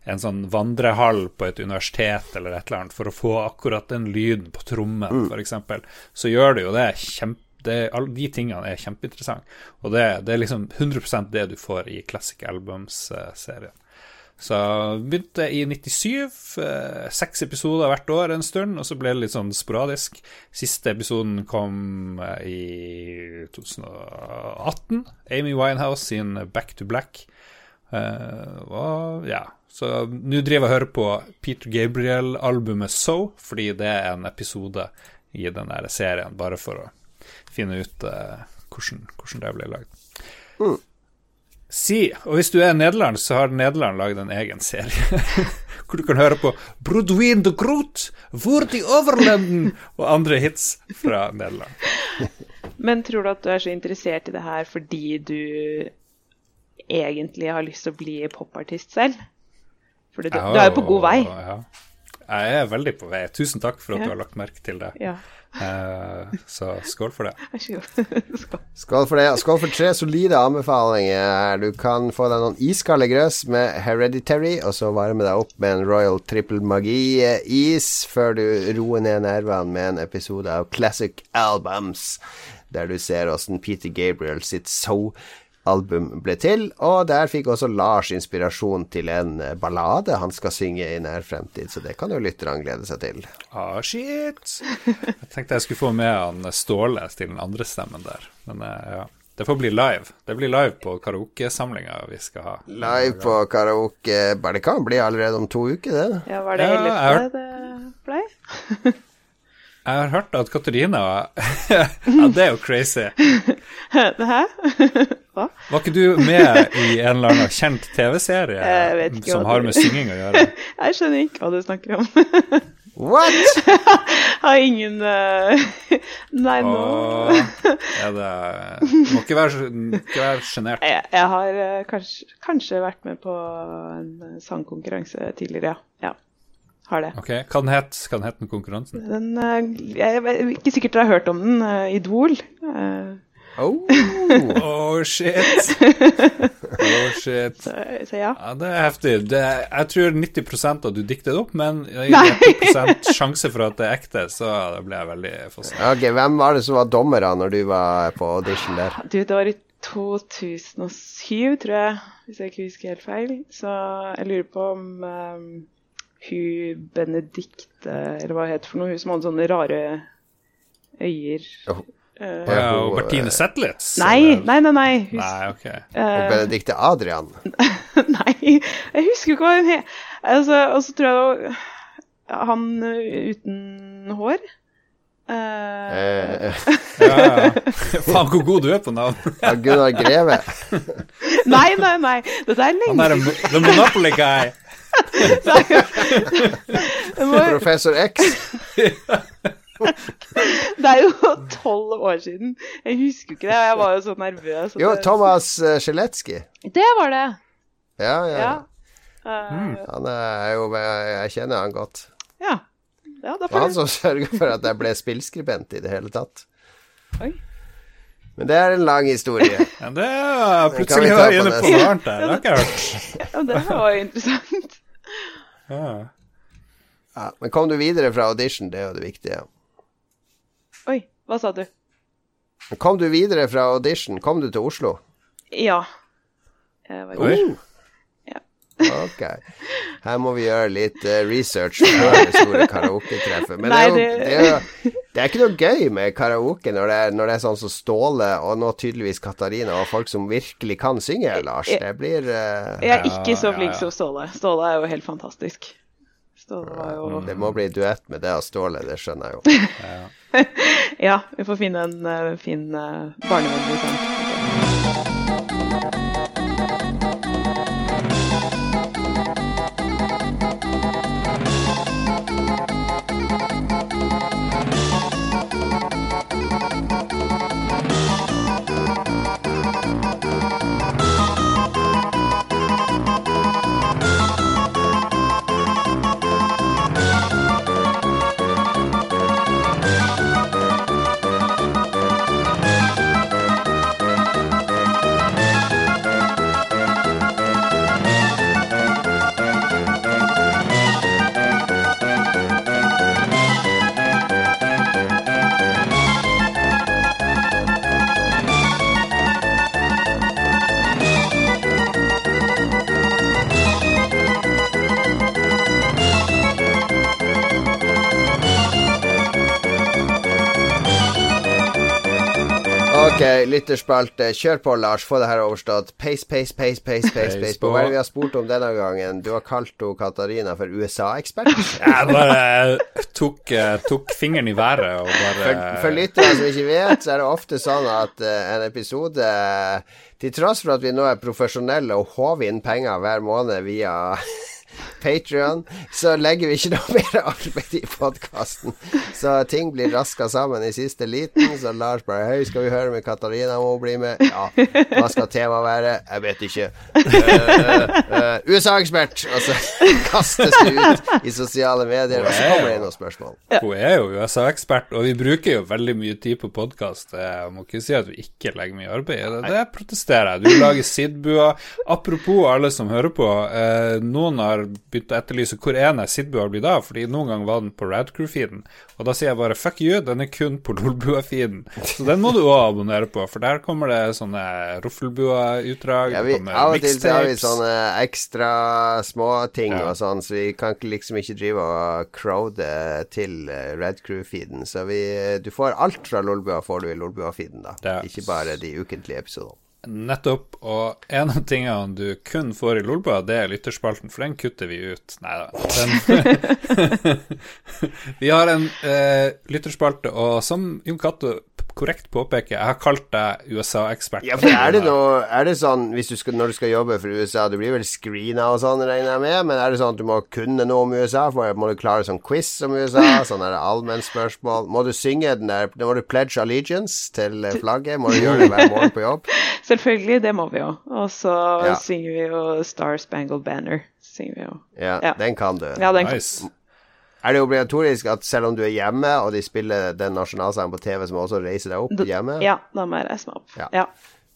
en sånn vandrehall på et universitet eller et eller annet for å få akkurat den lyden på trommen, for f.eks. Så gjør det jo det kjempe det, alle de tingene er kjempeinteressante. Og det, det er liksom 100% det du får i Classic Albums-serien. Så begynte i 97, eh, seks episoder hvert år en stund, og så ble det litt sånn sporadisk. Siste episoden kom eh, i 2018. Amy Winehouse sin Back to Black. Eh, og ja, så nå driver jeg og hører på Peter Gabriel-albumet So, fordi det er en episode i den serien, bare for å finne ut hvordan, hvordan det ble lagd. Si, og hvis du er Nederland, så har Nederland lagd en egen serie. Hvor du kan høre på Brodwin de Groot, Hvor de overlenden og andre hits fra Nederland. Men tror du at du er så interessert i det her fordi du egentlig har lyst til å bli popartist selv? For du, du er jo på god vei. Ja. Jeg er veldig på vei. Tusen takk for at Ja. du har lagt merke til det. Ja, Eh, så skål for det. Skål. Skål for det. Skål for tre solide anbefalinger. Du kan få deg noen iskalde grøss med Hereditary, og så varme deg opp med en Royal Triple Magi-is før du roer ned nervene med en episode av Classic Albums, der du ser åssen Peter Gabriel sitt So-album ble til. Og der fikk også Lars inspirasjon til en eh, ballade han skal synge i nær fremtid, så det kan jo lytterne glede seg til. Ah, shit! Jeg tenkte jeg skulle få med han Ståle til den andre stemmen der, men eh, ja. Det får bli live. Det blir live på karaokesamlinga vi skal ha. Live på karaoke Bare det kan bli allerede om to uker, det. Ja, var det Ja, hele har- det blei? Jeg har hørt at Katarina Ja, det er jo crazy. Hæ? Hva? Var ikke du med i en eller annen kjent TV-serie Jeg som har med synging å gjøre? Jeg skjønner ikke hva du snakker om. What?! Har ingen uh... Nei, nå er det Må ikke være, sjenert. jeg, jeg har uh, kanskje, kanskje vært med på en eh, sangkonkurranse tidligere, ja. ja. Har det. Ok, Hva den het Hva den het den konkurransen? Den, uh, jeg er ikke sikkert dere har hørt om den. eh, Idol. Eh, Oh. oh shit. Oh shit. Så, så ja. Ja, det er heftig. Det, jeg tror 90% at du dikter det opp, men i 90 sjanse for at det er ekte, så da ble jeg veldig fascinert. Ok, Hvem var det som var dommere når du var på audition der? Du, det var i 2007, tror jeg, hvis jeg ikke husker helt feil. Så jeg lurer på om um, hun Benedicte, eller hva det heter for noe, hun som hadde sånne rare øyer. Oh. Uh, Ja, og Bertine Zetlitz? nei, nei, nei. nei. Hus Nei, ok. Og eh, Benedicte Adrian? nei, jeg husker ikke hva hun het. Altså, og så tror jeg det var han uten hår. Uh, Eh, Ja, ja. Faen, hvor god du er på navn. ja, Gunnar Greve? nei, nei, nei. Dette er Han lenge er en The Monopoly Guy. nei, Professor X? Det er jo tolv år siden. Jeg husker ikke det. Jeg var jo så nervøs. Jo, det- Thomas Sjeletski. Det var det. Ja, ja. Ja. Mm. Han er jo Jeg kjenner han godt. ja. ja Det var han som sørga for at jeg ble spillskribent i det hele tatt. Oi. Men det er en lang historie. Ja, det er plutselig det var inne på noe annet der. Det har ikke jeg hørt. Ja, det var jo interessant. Ja. Ja, men kom du videre fra audition, det er jo det viktige. Oi, hva sa du? Kom du videre fra audition? Kom du til Oslo? Ja. Jeg var Oi. Uh. Ok. Her må vi gjøre litt eh, research før det store karaoketreffet. Men Nei, det, er jo, det- er jo, det er ikke noe gøy med karaoke når det er, når det er sånn som Ståle og nå tydeligvis Katarina og folk som virkelig kan synge, Lars. Det blir uh... Jeg er ikke så flink som Ståle. Ståle er jo helt fantastisk. Ståle var jo Det må bli duett med det av Ståle, det skjønner jeg jo. Ja, vi får finne en eh, fin uh, barnevennlig sang. Lytterspalte. Kjør på, Lars. Få det her overstått. Pace, pace, pace, pace, pace, pace. Hva er det vi har spurt om denne gangen? Du har kalt henne Katarina for USA-ekspert. Jeg bare tok, eh, tok fingeren i været og bare For, for lyttere som ikke vet, så er det ofte sånn at eh, en episode Til tross for at vi nå er profesjonelle og håver inn penger hver måned via Patrion, så legger vi ikke noe mer arbeid i podkasten. Så ting blir raska sammen i siste liten. Så Lars bare Hei, skal vi høre med Katarina om hun blir med? Ja. Hva skal temaet være? Jeg vet ikke. Uh, uh, USA-ekspert! Og så kastes det ut i sosiale medier, og så kommer det inn noen spørsmål. Hun er jo USA-ekspert, og vi bruker jo veldig mye tid på podkast. Jeg må ikke si at vi ikke legger mye arbeid i det. Det protesterer jeg. Du lager Sidbua. Apropos alle som hører på. Eh, noen har begynt å etterlyse hvor den Sidbua blir da, fordi noen gang var den på Radcrew-feeden. Og da sier jeg bare fuck you, den er kun på Lolbua-feeden. Så den må du òg abonnere på, for der kommer det sånne Roffelbua-utdrag. Ja, vi, av og til så har vi sånne ekstra småting Ja. og sånn, så vi kan liksom ikke drive og crowde til eh, Red Crew-feeden. Så vi, du får alt fra Lolbua får du i Lolbua-feeden, da. Ja. Ikke bare de ukentlige episodene. Nettopp. Og en av tingene du kun får i Lolbua, det er lytterspalten, for den kutter vi ut. Nei da. vi har en eh, lytterspalte, og som Jon Cato korrekt påpeke, jeg har kalt deg USA-ekspert. Ja, for er det noe Er det sånn hvis du skal, når du skal jobbe for USA Du blir vel screena og sånn, regner jeg med, men er det sånn at du må kunne noe om USA? For, må du klare sånn quiz om USA? Sånn er det allmennspørsmål? Må du synge den der Må du pledge allegiance til eh, flagget? Må du gjøre det hver morgen på jobb? Selvfølgelig, det må vi jo. Og så Ja. synger vi jo Star Spangled Banner. Synger vi jo. Ja, Ja. den kan du. Ja, den Nice. Er det obligatorisk at selv om du er hjemme, og de spiller den nasjonalsangen på TV, så må du også reise deg opp hjemme? Ja, da må jeg reise meg opp. Ja. Ja.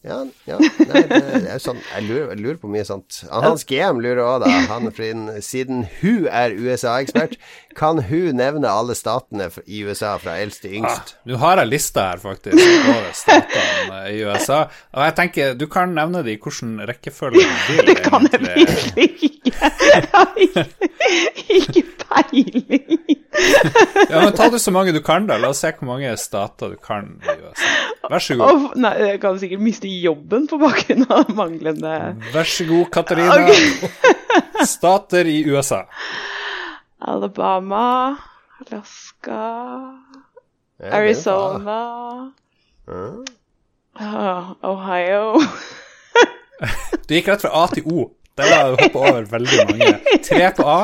Ja, ja. Nei, det, det er sånn Jeg lurer, jeg lurer på mye sånt. Hans GM lurer òg, da. Han, siden hun er USA-ekspert, kan hun nevne alle statene i USA fra eldst til Ah, yngst? Nå har jeg lista her, faktisk, over statene i USA. Og jeg tenker, du kan nevne det i hvilken rekkefølge du vil. Jeg virkelig ikke. Jeg har ikke, ikke peiling. Ja, men Ta du så mange du kan, da. La oss se hvor mange stater du kan i USA. Vær så god. Og, nei, jeg kan sikkert miste jobben på bakgrunn av manglende Vær så god, Katarina. Stater i USA. Alabama, Alaska. Arizona, ah, Ohio Du gikk rett fra A til O. Der har du hoppa over veldig mange. Tre på A,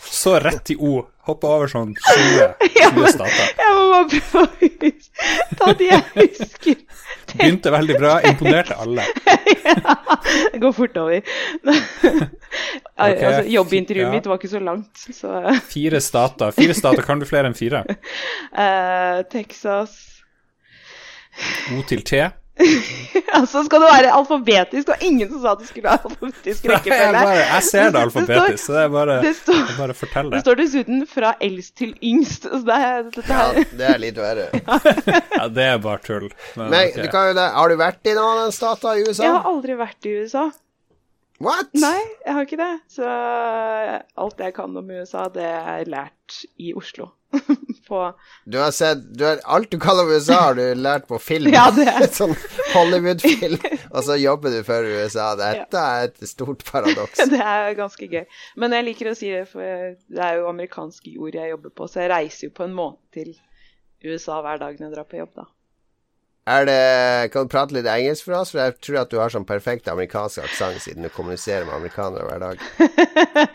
så rett til O. Hoppa over sånn 20, 20 stater. Jeg må bare prøve å huske ta de jeg husker. Begynte veldig bra, imponerte alle. ja, Det går fort over. altså, jobbintervjuet ja. mitt var ikke så langt, så Fire stater. Fire stater kan du flere enn fire. Uh, Texas O til T. Altså skal det være alfabetisk, og ingen som sa at det skulle være alfabetisk rekkefølge. jeg, jeg ser det alfabetisk, så det er bare, Det står, jeg bare fortell det det. står dessuten fra eldst til yngst. Så det er, dette Ja, det er litt verre. Ja, det er bare tull. Men, Men okay. du kan jo. Har du vært i noen av den staten i USA? jeg har aldri vært i USA. What? Nei, jeg har ikke det. Så alt jeg kan om USA, det er lært i Oslo. på Du har sett du har, Alt du kaller USA, har du lært på film. Ja, det er- sånn Hollywood-film. Og så jobber du for USA. Dette er et stort paradoks. Det er ganske gøy. Men jeg liker å si det, for det er jo amerikansk jord jeg jobber på, så jeg reiser jo på en måte til USA hver dag når jeg drar på jobb, da. Er det, kan du prate litt engelsk for oss? For jeg tror at du har sånn perfekt amerikansk aksent siden du kommuniserer med amerikanere hver dag.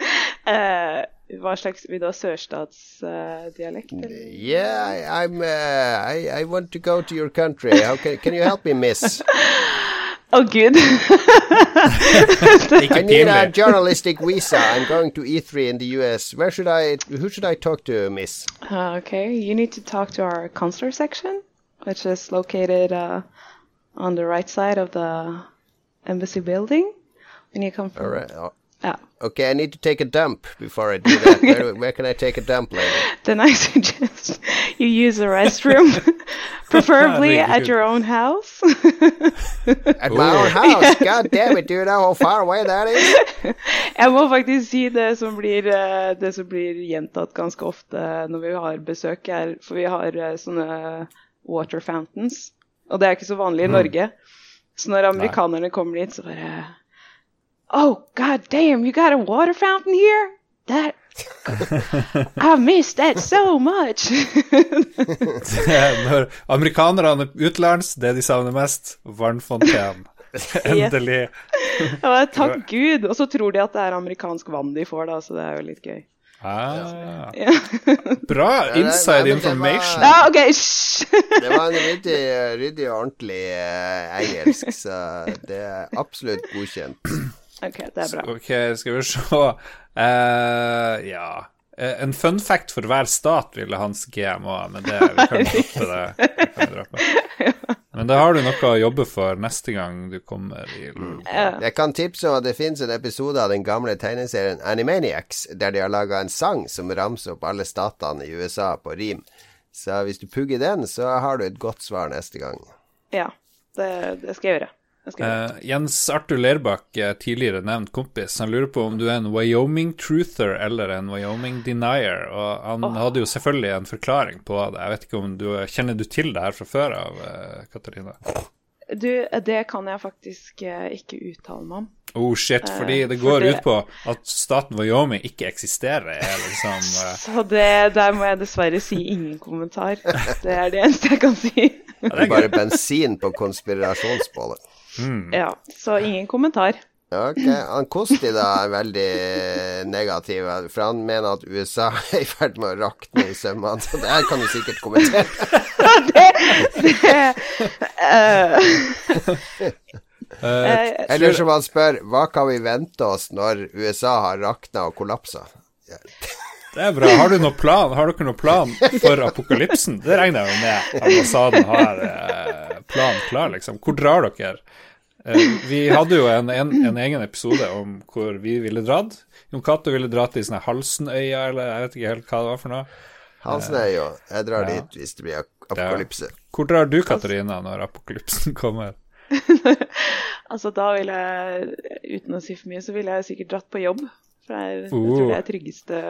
Eh, hva slags Vil du ha sørstatsdialekt? eller? Yeah, I, I'm. Uh, I, I want to go to your country. How can, can you help me, miss? oh, gud! Ikke I need a journalistic visa. I'm going to E3 in the US. Where should I? Who should I talk to, miss? Uh, okay, you need to talk to our consular section, which is located uh, on the right side of the embassy building. When you come from, All right. Yeah. Okay, I need to take a dump before I do that. where, where can I take a dump, later? Then I suggest you use a restroom, preferably at good. your own house. At my own house. God damn it, do you know how far away that is? Jeg må faktisk si det som blir, eh, det som blir gjentatt ganske ofte når vi har besøk, her, For vi har eh, sånne water fountains, og det er ikke så vanlig i Norge. Så når amerikanerne kommer dit, så bare Oh, god damn, you got a water fountain here? That I miss that so much. Når amerikanerne er utenlands, det de savner mest, vannfontene. Endelig. Ja, takk Gud. Og så tror de at det er amerikansk vann de får, da, så det er jo litt gøy. Ah, Ja, bra nei, inside var- information. ja OK, hysj! Det var en ryddig, ryddig og ordentlig eh, engelsk, så det er absolutt godkjent. OK, det er bra. Ok, skal vi se Uh, Ja. Eh, En fun fact for hver stat ville hans GMO, men det, vi kan droppe det. det. Kan droppe. Men da har du noe å jobbe for neste gang du kommer i Jeg kan tipse om at det finnes en episode av den gamle tegneserien Animaniacs, der de har laga en sang som ramser opp alle statene i USA på rim. Så hvis du pugger den, så har du et godt svar neste gang. Ja, det, det skal jeg gjøre. Eh, Jens Arthur Lerbakk, eh, tidligere nevnt kompis, han lurer på om du er en Wyoming-truther eller en Wyoming-denier. Og han hadde jo selvfølgelig en forklaring på det. Jeg vet ikke om du Kjenner du til det her fra før av, eh, Katarina? Du, det kan jeg faktisk ikke uttale meg om. Oh shit, fordi det går det- ut på at staten Wyoming ikke eksisterer. Er liksom Så det, der må jeg dessverre si ingen kommentar. Det er det eneste jeg kan si. ja, det er Bare bensin på konspirasjonsbålet. Ja, så ingen kommentar. Ok, han Kosti da er veldig negativ, for han mener at USA er i ferd med å rakne i sømmene. Så det her kan du sikkert kommentere. Det er Eller som han spør, hva kan vi vente oss når USA har rakna og kollapsa? Det er bra. Har du noen plan Har dere noen plan for apokalypsen? Det regner jeg jo med ambassaden har eh, plan klar, liksom. Hvor drar dere? Eh, vi hadde jo en, en, en, egen episode om hvor vi ville dratt. Jon Cato ville dra til sånne Halsenøya, eller jeg vet ikke helt hva det var for noe. Halsenøya. Jeg drar ja. dit hvis det blir apokalypse. Ja. Hvor drar du, Katarina, når apokalypsen kommer? altså, da vil jeg, uten å si for mye, så ville jeg sikkert dratt på jobb. For jeg, uh. jeg tror det er tryggeste,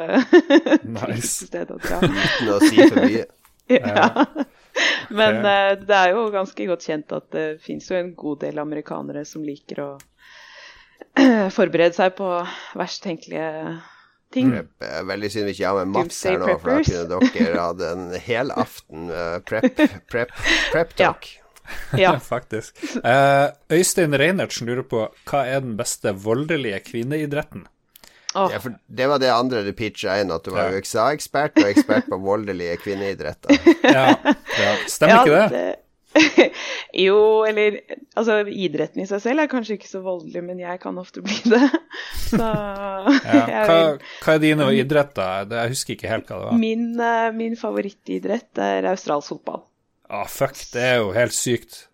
tryggeste stedet å dra. Uten å si for mye. ja. Men uh, det er jo ganske godt kjent at det fins jo en god del amerikanere som liker å forberede seg på verst tenkelige ting. Prep. Veldig synd vi ikke har med Mats her nå, for da kunne dere hatt en hel aften uh, prep, prep, prep talk. Ja. Ja. Faktisk. Uh, Øystein Reinertsen lurer på hva er den beste voldelige kvinneidretten? Oh. Ja, for Det var det andre du pitcha inn, at du var ja. USA-ekspert og ekspert på voldelige kvinneidretter. ja, ja. Stemmer ikke det? det... jo, eller Altså, idretten i seg selv er kanskje ikke så voldelig, men jeg kan ofte bli det. Så ja. hva, hva, er dine idretter? Jeg husker ikke helt hva det var. Min, uh, min favorittidrett er australsk fotball. Ah, fuck, det er jo helt sykt.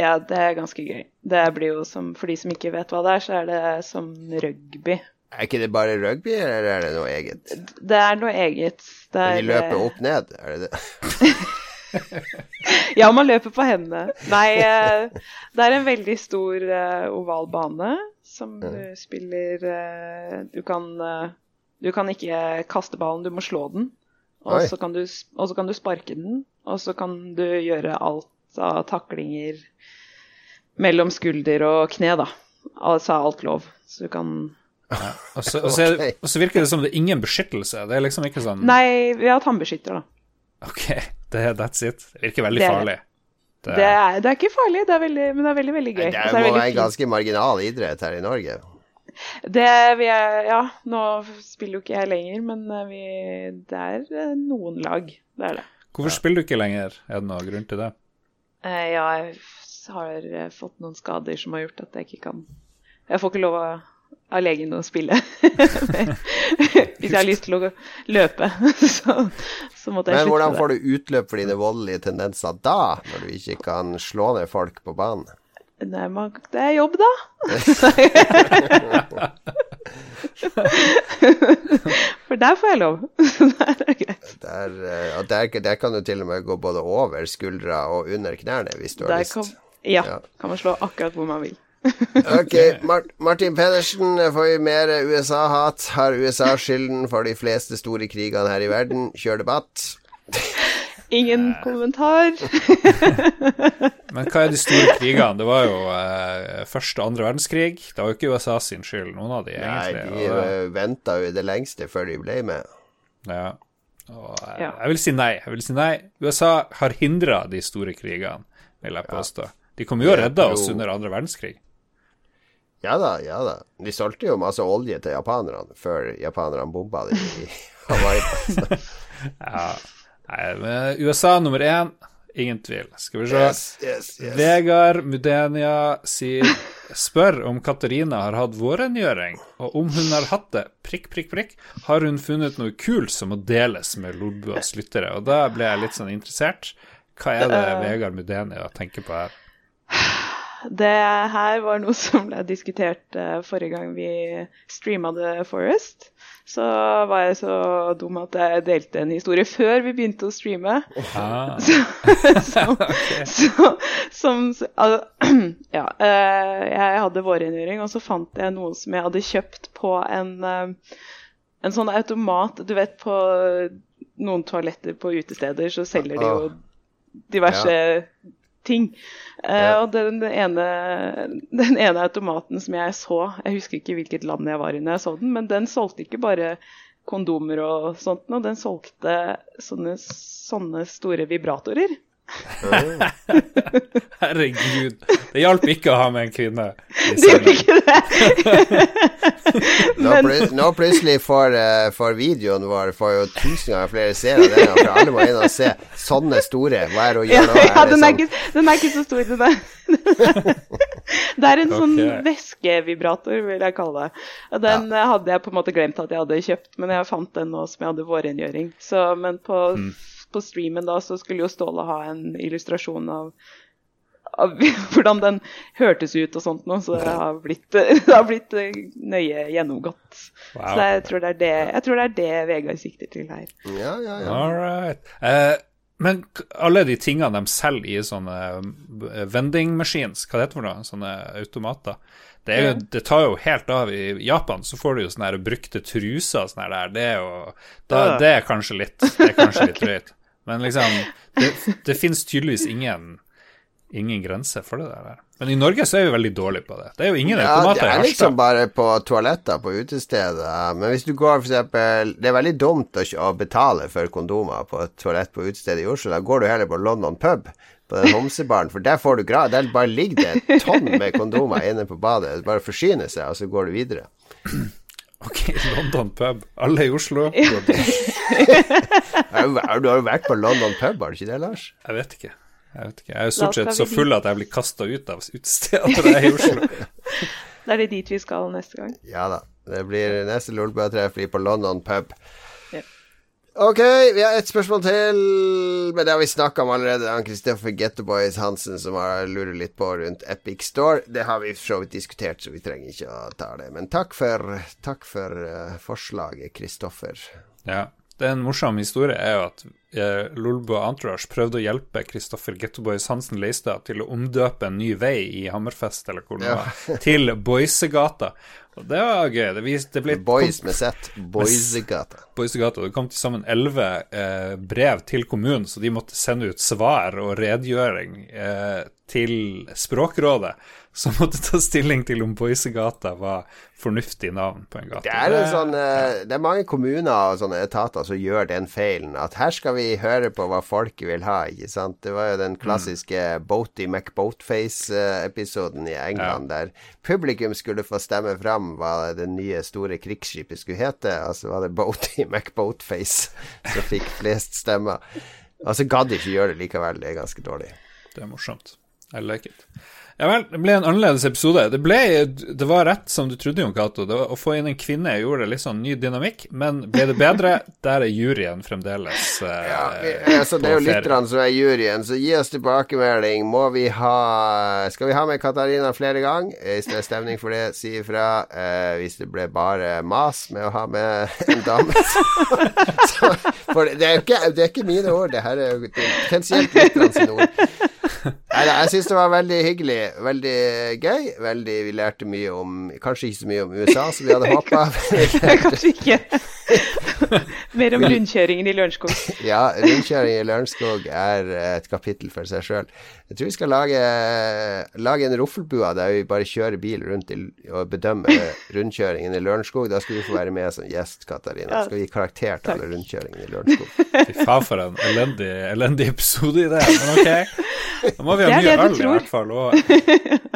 Ja, det er ganske gøy. Det blir jo som, For de som ikke vet hva det er, så er det som rugby. Er ikke det bare rugby, eller er det noe eget? Det er noe eget. Det er, de løper opp ned, er det det? ja, man løper på hendene. Nei, eh, det er en veldig stor eh, oval bane som du spiller eh, Du kan, du kan ikke kaste ballen, du må slå den. Og så kan, kan, du sparke den, og så kan du gjøre alt av taklinger mellom skulder og kne, da. Altså alt lov. Så du kan ja. Og, så, og, så, og, så, virker det som det er ingen beskyttelse. Det er liksom ikke sånn Nei, vi har tannbeskytter, da. OK, det, that's it. Det virker veldig det farlig. Det... Det, er, det er, ikke farlig, det er veldig, men det er veldig, veldig gøy. Det må være en ganske marginal idrett her i Norge. Det vi er, Ja, nå spiller jo ikke jeg lenger, men eh, vi, det er eh, noen lag. Det er det. Hvorfor ja. spiller du ikke lenger? Er det noen grunn til det? Eh, ja, jeg har fått noen skader som har gjort at jeg ikke kan Jeg får ikke lov av, av legen å spille. Hvis jeg har lyst til å løpe, så, så måtte jeg slutte. Men hvordan får du utløp for dine voldelige tendenser da, når du ikke kan slå ned folk på banen? Nei, man, det er jobb, da. For der får jeg lov. Der er greit. Der, eh, og der, der, kan du til og med gå både over skuldra og under knærne, hvis du har lyst. Kan, ja, ja, kan man slå akkurat hvor man vil. ok, Mart Martin Pedersen, får vi mer USA-hat? Har USA skylden for de fleste store krigene her i verden? Kjør debatt. Ingen uh, kommentar. Men hva er de store krigene? Det var jo eh, første og andre verdenskrig. Det var jo ikke USA sin skyld, noen av de egentlig. Nei, de uh, eh, venta jo det lengste før de ble med. Ja. Og, eh, ja. Jeg vil si nei. Jeg vil si nei. USA har hindra de store krigene, vil jeg påstå. De kom jo og redda oss under andre verdenskrig. Ja da, ja da. De solgte jo masse olje til japanerne før japanerne bomba det i Hawaii. ja. Nei, men USA nummer én, ingen tvil. Skal vi se. Yes, yes, yes. Vegard Mudenia sier spør om Katarina har hatt vårrengjøring, og om hun har hatt det, prikk, prikk, prikk, har hun funnet noe kult som må deles med Lodbuas lyttere. Og da ble jeg litt sånn interessert. Hva er det Vegard Mudenia tenker på her? Det her var noe som ble diskutert uh, forrige gang vi streama The Forest så var jeg så dum at jeg delte en historie før vi begynte å streame. Ah. Så, okay. så, som altså, Ja. Eh, jeg hadde vårrengjøring, og så fant jeg noe som jeg hadde kjøpt på en, eh, en sånn automat Du vet, på noen toaletter på utesteder så selger de jo diverse ja ting. Uh. Og den ene, den ene, automaten som jeg så, jeg husker ikke hvilket land jeg var i når jeg så den, men den solgte ikke bare kondomer og sånt og den solgte sånne, sånne store vibratorer. Herregud. Det hjalp ikke å ha med en kvinne. Det gjorde ikke det. nå, pl nå, plutselig får, uh, videoen vår får jo tusen ganger flere seere den for alle må inn og se sånne store. Hva er det å gjøre nå? Ja, den, er ikke, den er ikke så stor, den der. det er en sånn okay. væskevibrator, vil jeg kalle det. Og den ja. hadde jeg på en måte glemt at jeg hadde kjøpt, men jeg fant den nå som jeg hadde vårrengjøring. Men på mm på streamen da, så skulle jo Ståle ha en illustrasjon av, av hvordan den hørtes ut og sånt noe, så det har blitt, det har blitt eh, nøye gjennomgått. Wow. Så jeg tror, det er det, jeg tror det er det Vegard sikter til her. Ja, ja, ja. All right. Eh, men alle de tingene de selger i sånne eh, vending machines, hva det heter for noe, sånne automater det, jo, det, tar jo helt av. I Japan så får du jo sånne brukte truser og sånne der. Det er jo da, Det er kanskje litt Det er kanskje litt drøyt. Men liksom Det, det fins tydeligvis ingen ingen grense for det der. Men i Norge så er vi veldig dårlige på det. Det er jo ingen ja, i Harstad. Det er liksom bare på toaletter på utestedet. Men hvis du går eksempel Det er veldig dumt å, betale for kondomer på et toalett på utestedet i Oslo. Da går du heller på London pub, på den homsebaren, for der får du grad. Der bare ligger det et tonn med kondomer inne på badet. Bare forsyner seg, og så går du videre. Ok, London pub. Alle i Oslo. du har jo vært på London pub, har du ikke det, Lars? Jeg vet ikke. Jeg vet ikke. Jeg er jo stort sett så full at jeg blir kasta ut av utestedet i Oslo. da er det dit vi skal neste gang. Ja da. Det blir neste Lolbua-treff blir på London pub. Ok, vi har ett spørsmål til, men det har vi snakka om allerede. Han Kristoffer Gettoboys Hansen som har lurer litt på rundt Epic Store. Det har vi for så vidt diskutert, så vi trenger ikke å ta det. Men takk for, takk for uh, forslaget, Kristoffer. Ja. Det er en morsom historie er jo at eh, Lolbo Entourage prøvde å hjelpe Kristoffer Gettoboys Hansen Leistad til å omdøpe en ny vei i Hammerfest, eller hvor det ja. var, til Boysegata. Og det var gøy. Det, vis, det ble Boys med Z. Boysegata. Boysegata. Det kom til sammen elleve eh, brev til kommunen, så de måtte sende ut svar og redegjøring eh, til Språkrådet som måtte ta stilling til om Boisegata var fornuftig navn på en gate. Det er, en sånn, eh, det er mange kommuner og sånne etater som gjør den feilen at her skal vi høre på hva folket vil ha, ikke sant. Det var jo den klassiske mm. Boaty McBoatface-episoden i England ja. der publikum skulle få stemme fram hva det nye store krigsskipet skulle hete, og så var det Boaty McBoatface som fikk flest stemmer. Altså gadd ikke gjøre det likevel, det er ganske dårlig. Det er morsomt. I like it. Ja vel, det ble en annerledes episode. Det, ble, det var rett som du trodde, Jon Cato. Å få inn en kvinne gjorde litt sånn ny dynamikk, men ble det bedre? Der er juryen fremdeles eh, ja, altså, Det er jo lytterne som er juryen, så gi oss tilbakemelding. Må vi ha Skal vi ha med Katarina flere ganger? Hvis det er stemning for det, si ifra. Eh, hvis det ble bare mas med å ha med en dame, så, For det er ikke, det er ikke mine ord, det her er potensielt lytterne sine ord. Nei, jeg syns det var veldig hyggelig. Veldig gøy. Veldig, vi lærte mye om Kanskje ikke så mye om USA som vi hadde håpa. kanskje ikke. Mer om rundkjøringen i Lørenskog. ja, rundkjøring i Lørenskog er et kapittel for seg sjøl. Jeg tror vi skal lage, lage en roffelbua der vi bare kjører bil rundt i, og bedømmer rundkjøringen i Lørenskog. Da skal du få være med som gjest, Katarina. Ja. Skal vi gi karakter til alle rundkjøringene i Lørenskog. Fy faen, for en elendig, elendig episode i det. Men ok. Da må vi ha mye øl, i hvert fall. Og,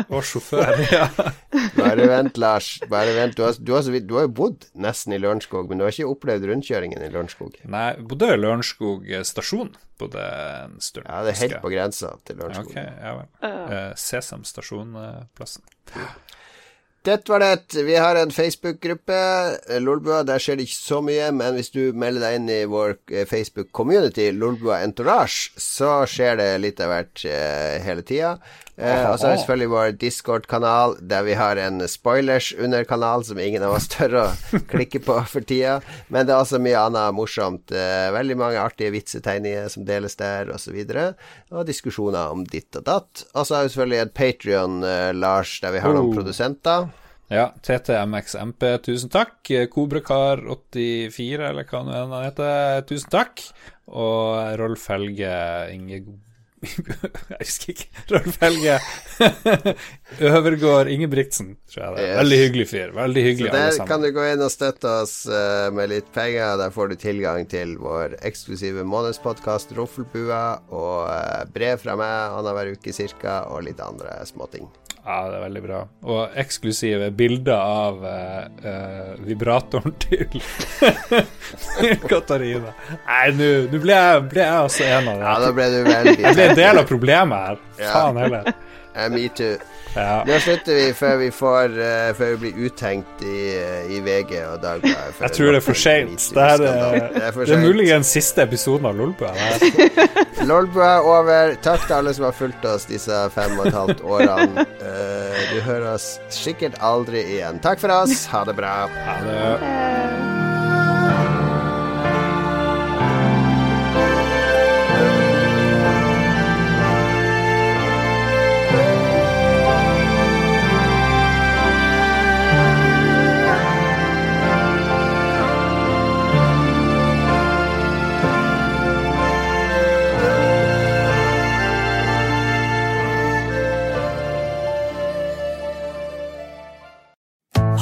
og sjåfør. Ja. Bare vent, Lars. Bare vent. Du har, du, har, du har, jo bodd nesten i Lørenskog, men du har ikke opplevd rundkjøringen i Lørenskog? Nei, bodde Lørenskog stasjon bodde en stund. Ja, det er helt på grensa til Lørenskog. Okay, ja vel. Uh. Sesam stasjon-plassen. Dette var det. Vi har en Facebook-gruppe, Lolbua. Der skjer det ikke så mye, men hvis du melder deg inn i vår eh, Facebook-community, Lolbua Entourage, så skjer det litt av hvert hele tida. Eh, og så har vi selvfølgelig vår Discord-kanal, der vi har en spoilers-underkanal som ingen av oss tør å klikke på for tida. Men det er også mye annet morsomt. Eh, veldig mange artige vitsetegninger som deles der, osv. Og, så og diskusjoner om ditt og datt. Og så har vi selvfølgelig et Patrion, eh, Lars, der vi har noen oh. produsenter. Ja, TTMXMP, tusen takk. Kobrakar84, eller hva nå enn han heter, tusen takk. Og Rolf Helge Inge Jeg husker ikke. Rolf Helge Øvergård Ingebrigtsen, tror jeg det er. Veldig hyggelig fyr. Veldig hyggelig, alle sammen. Der kan du gå inn og støtte oss uh, med litt penger. Der får du tilgang til vår eksklusive månedspodkast Roffelbua og uh, brev fra meg annenhver uke cirka, og litt andre småting. Ja, det er veldig bra. Og eksklusive bilder av uh, vibratoren til Katarina. Nei, nå ble jeg, ble jeg altså en av dem. Ja, da ble du veldig Jeg ble en del av problemet her. Ja. Faen heller. Uh, me too. Ja. Nå slutter vi før vi får uh, Før vi blir uthengt i, uh, i VG og Dagbladet. Jeg tror det er for seint. Det, er, det er, det er muligens siste episoden av Lolbua. Lolbua er over. Takk til alle som har fulgt oss disse fem og et halvt årene. Uh, du hører oss sikkert aldri igjen. Takk for oss. Ha det bra. Ha det.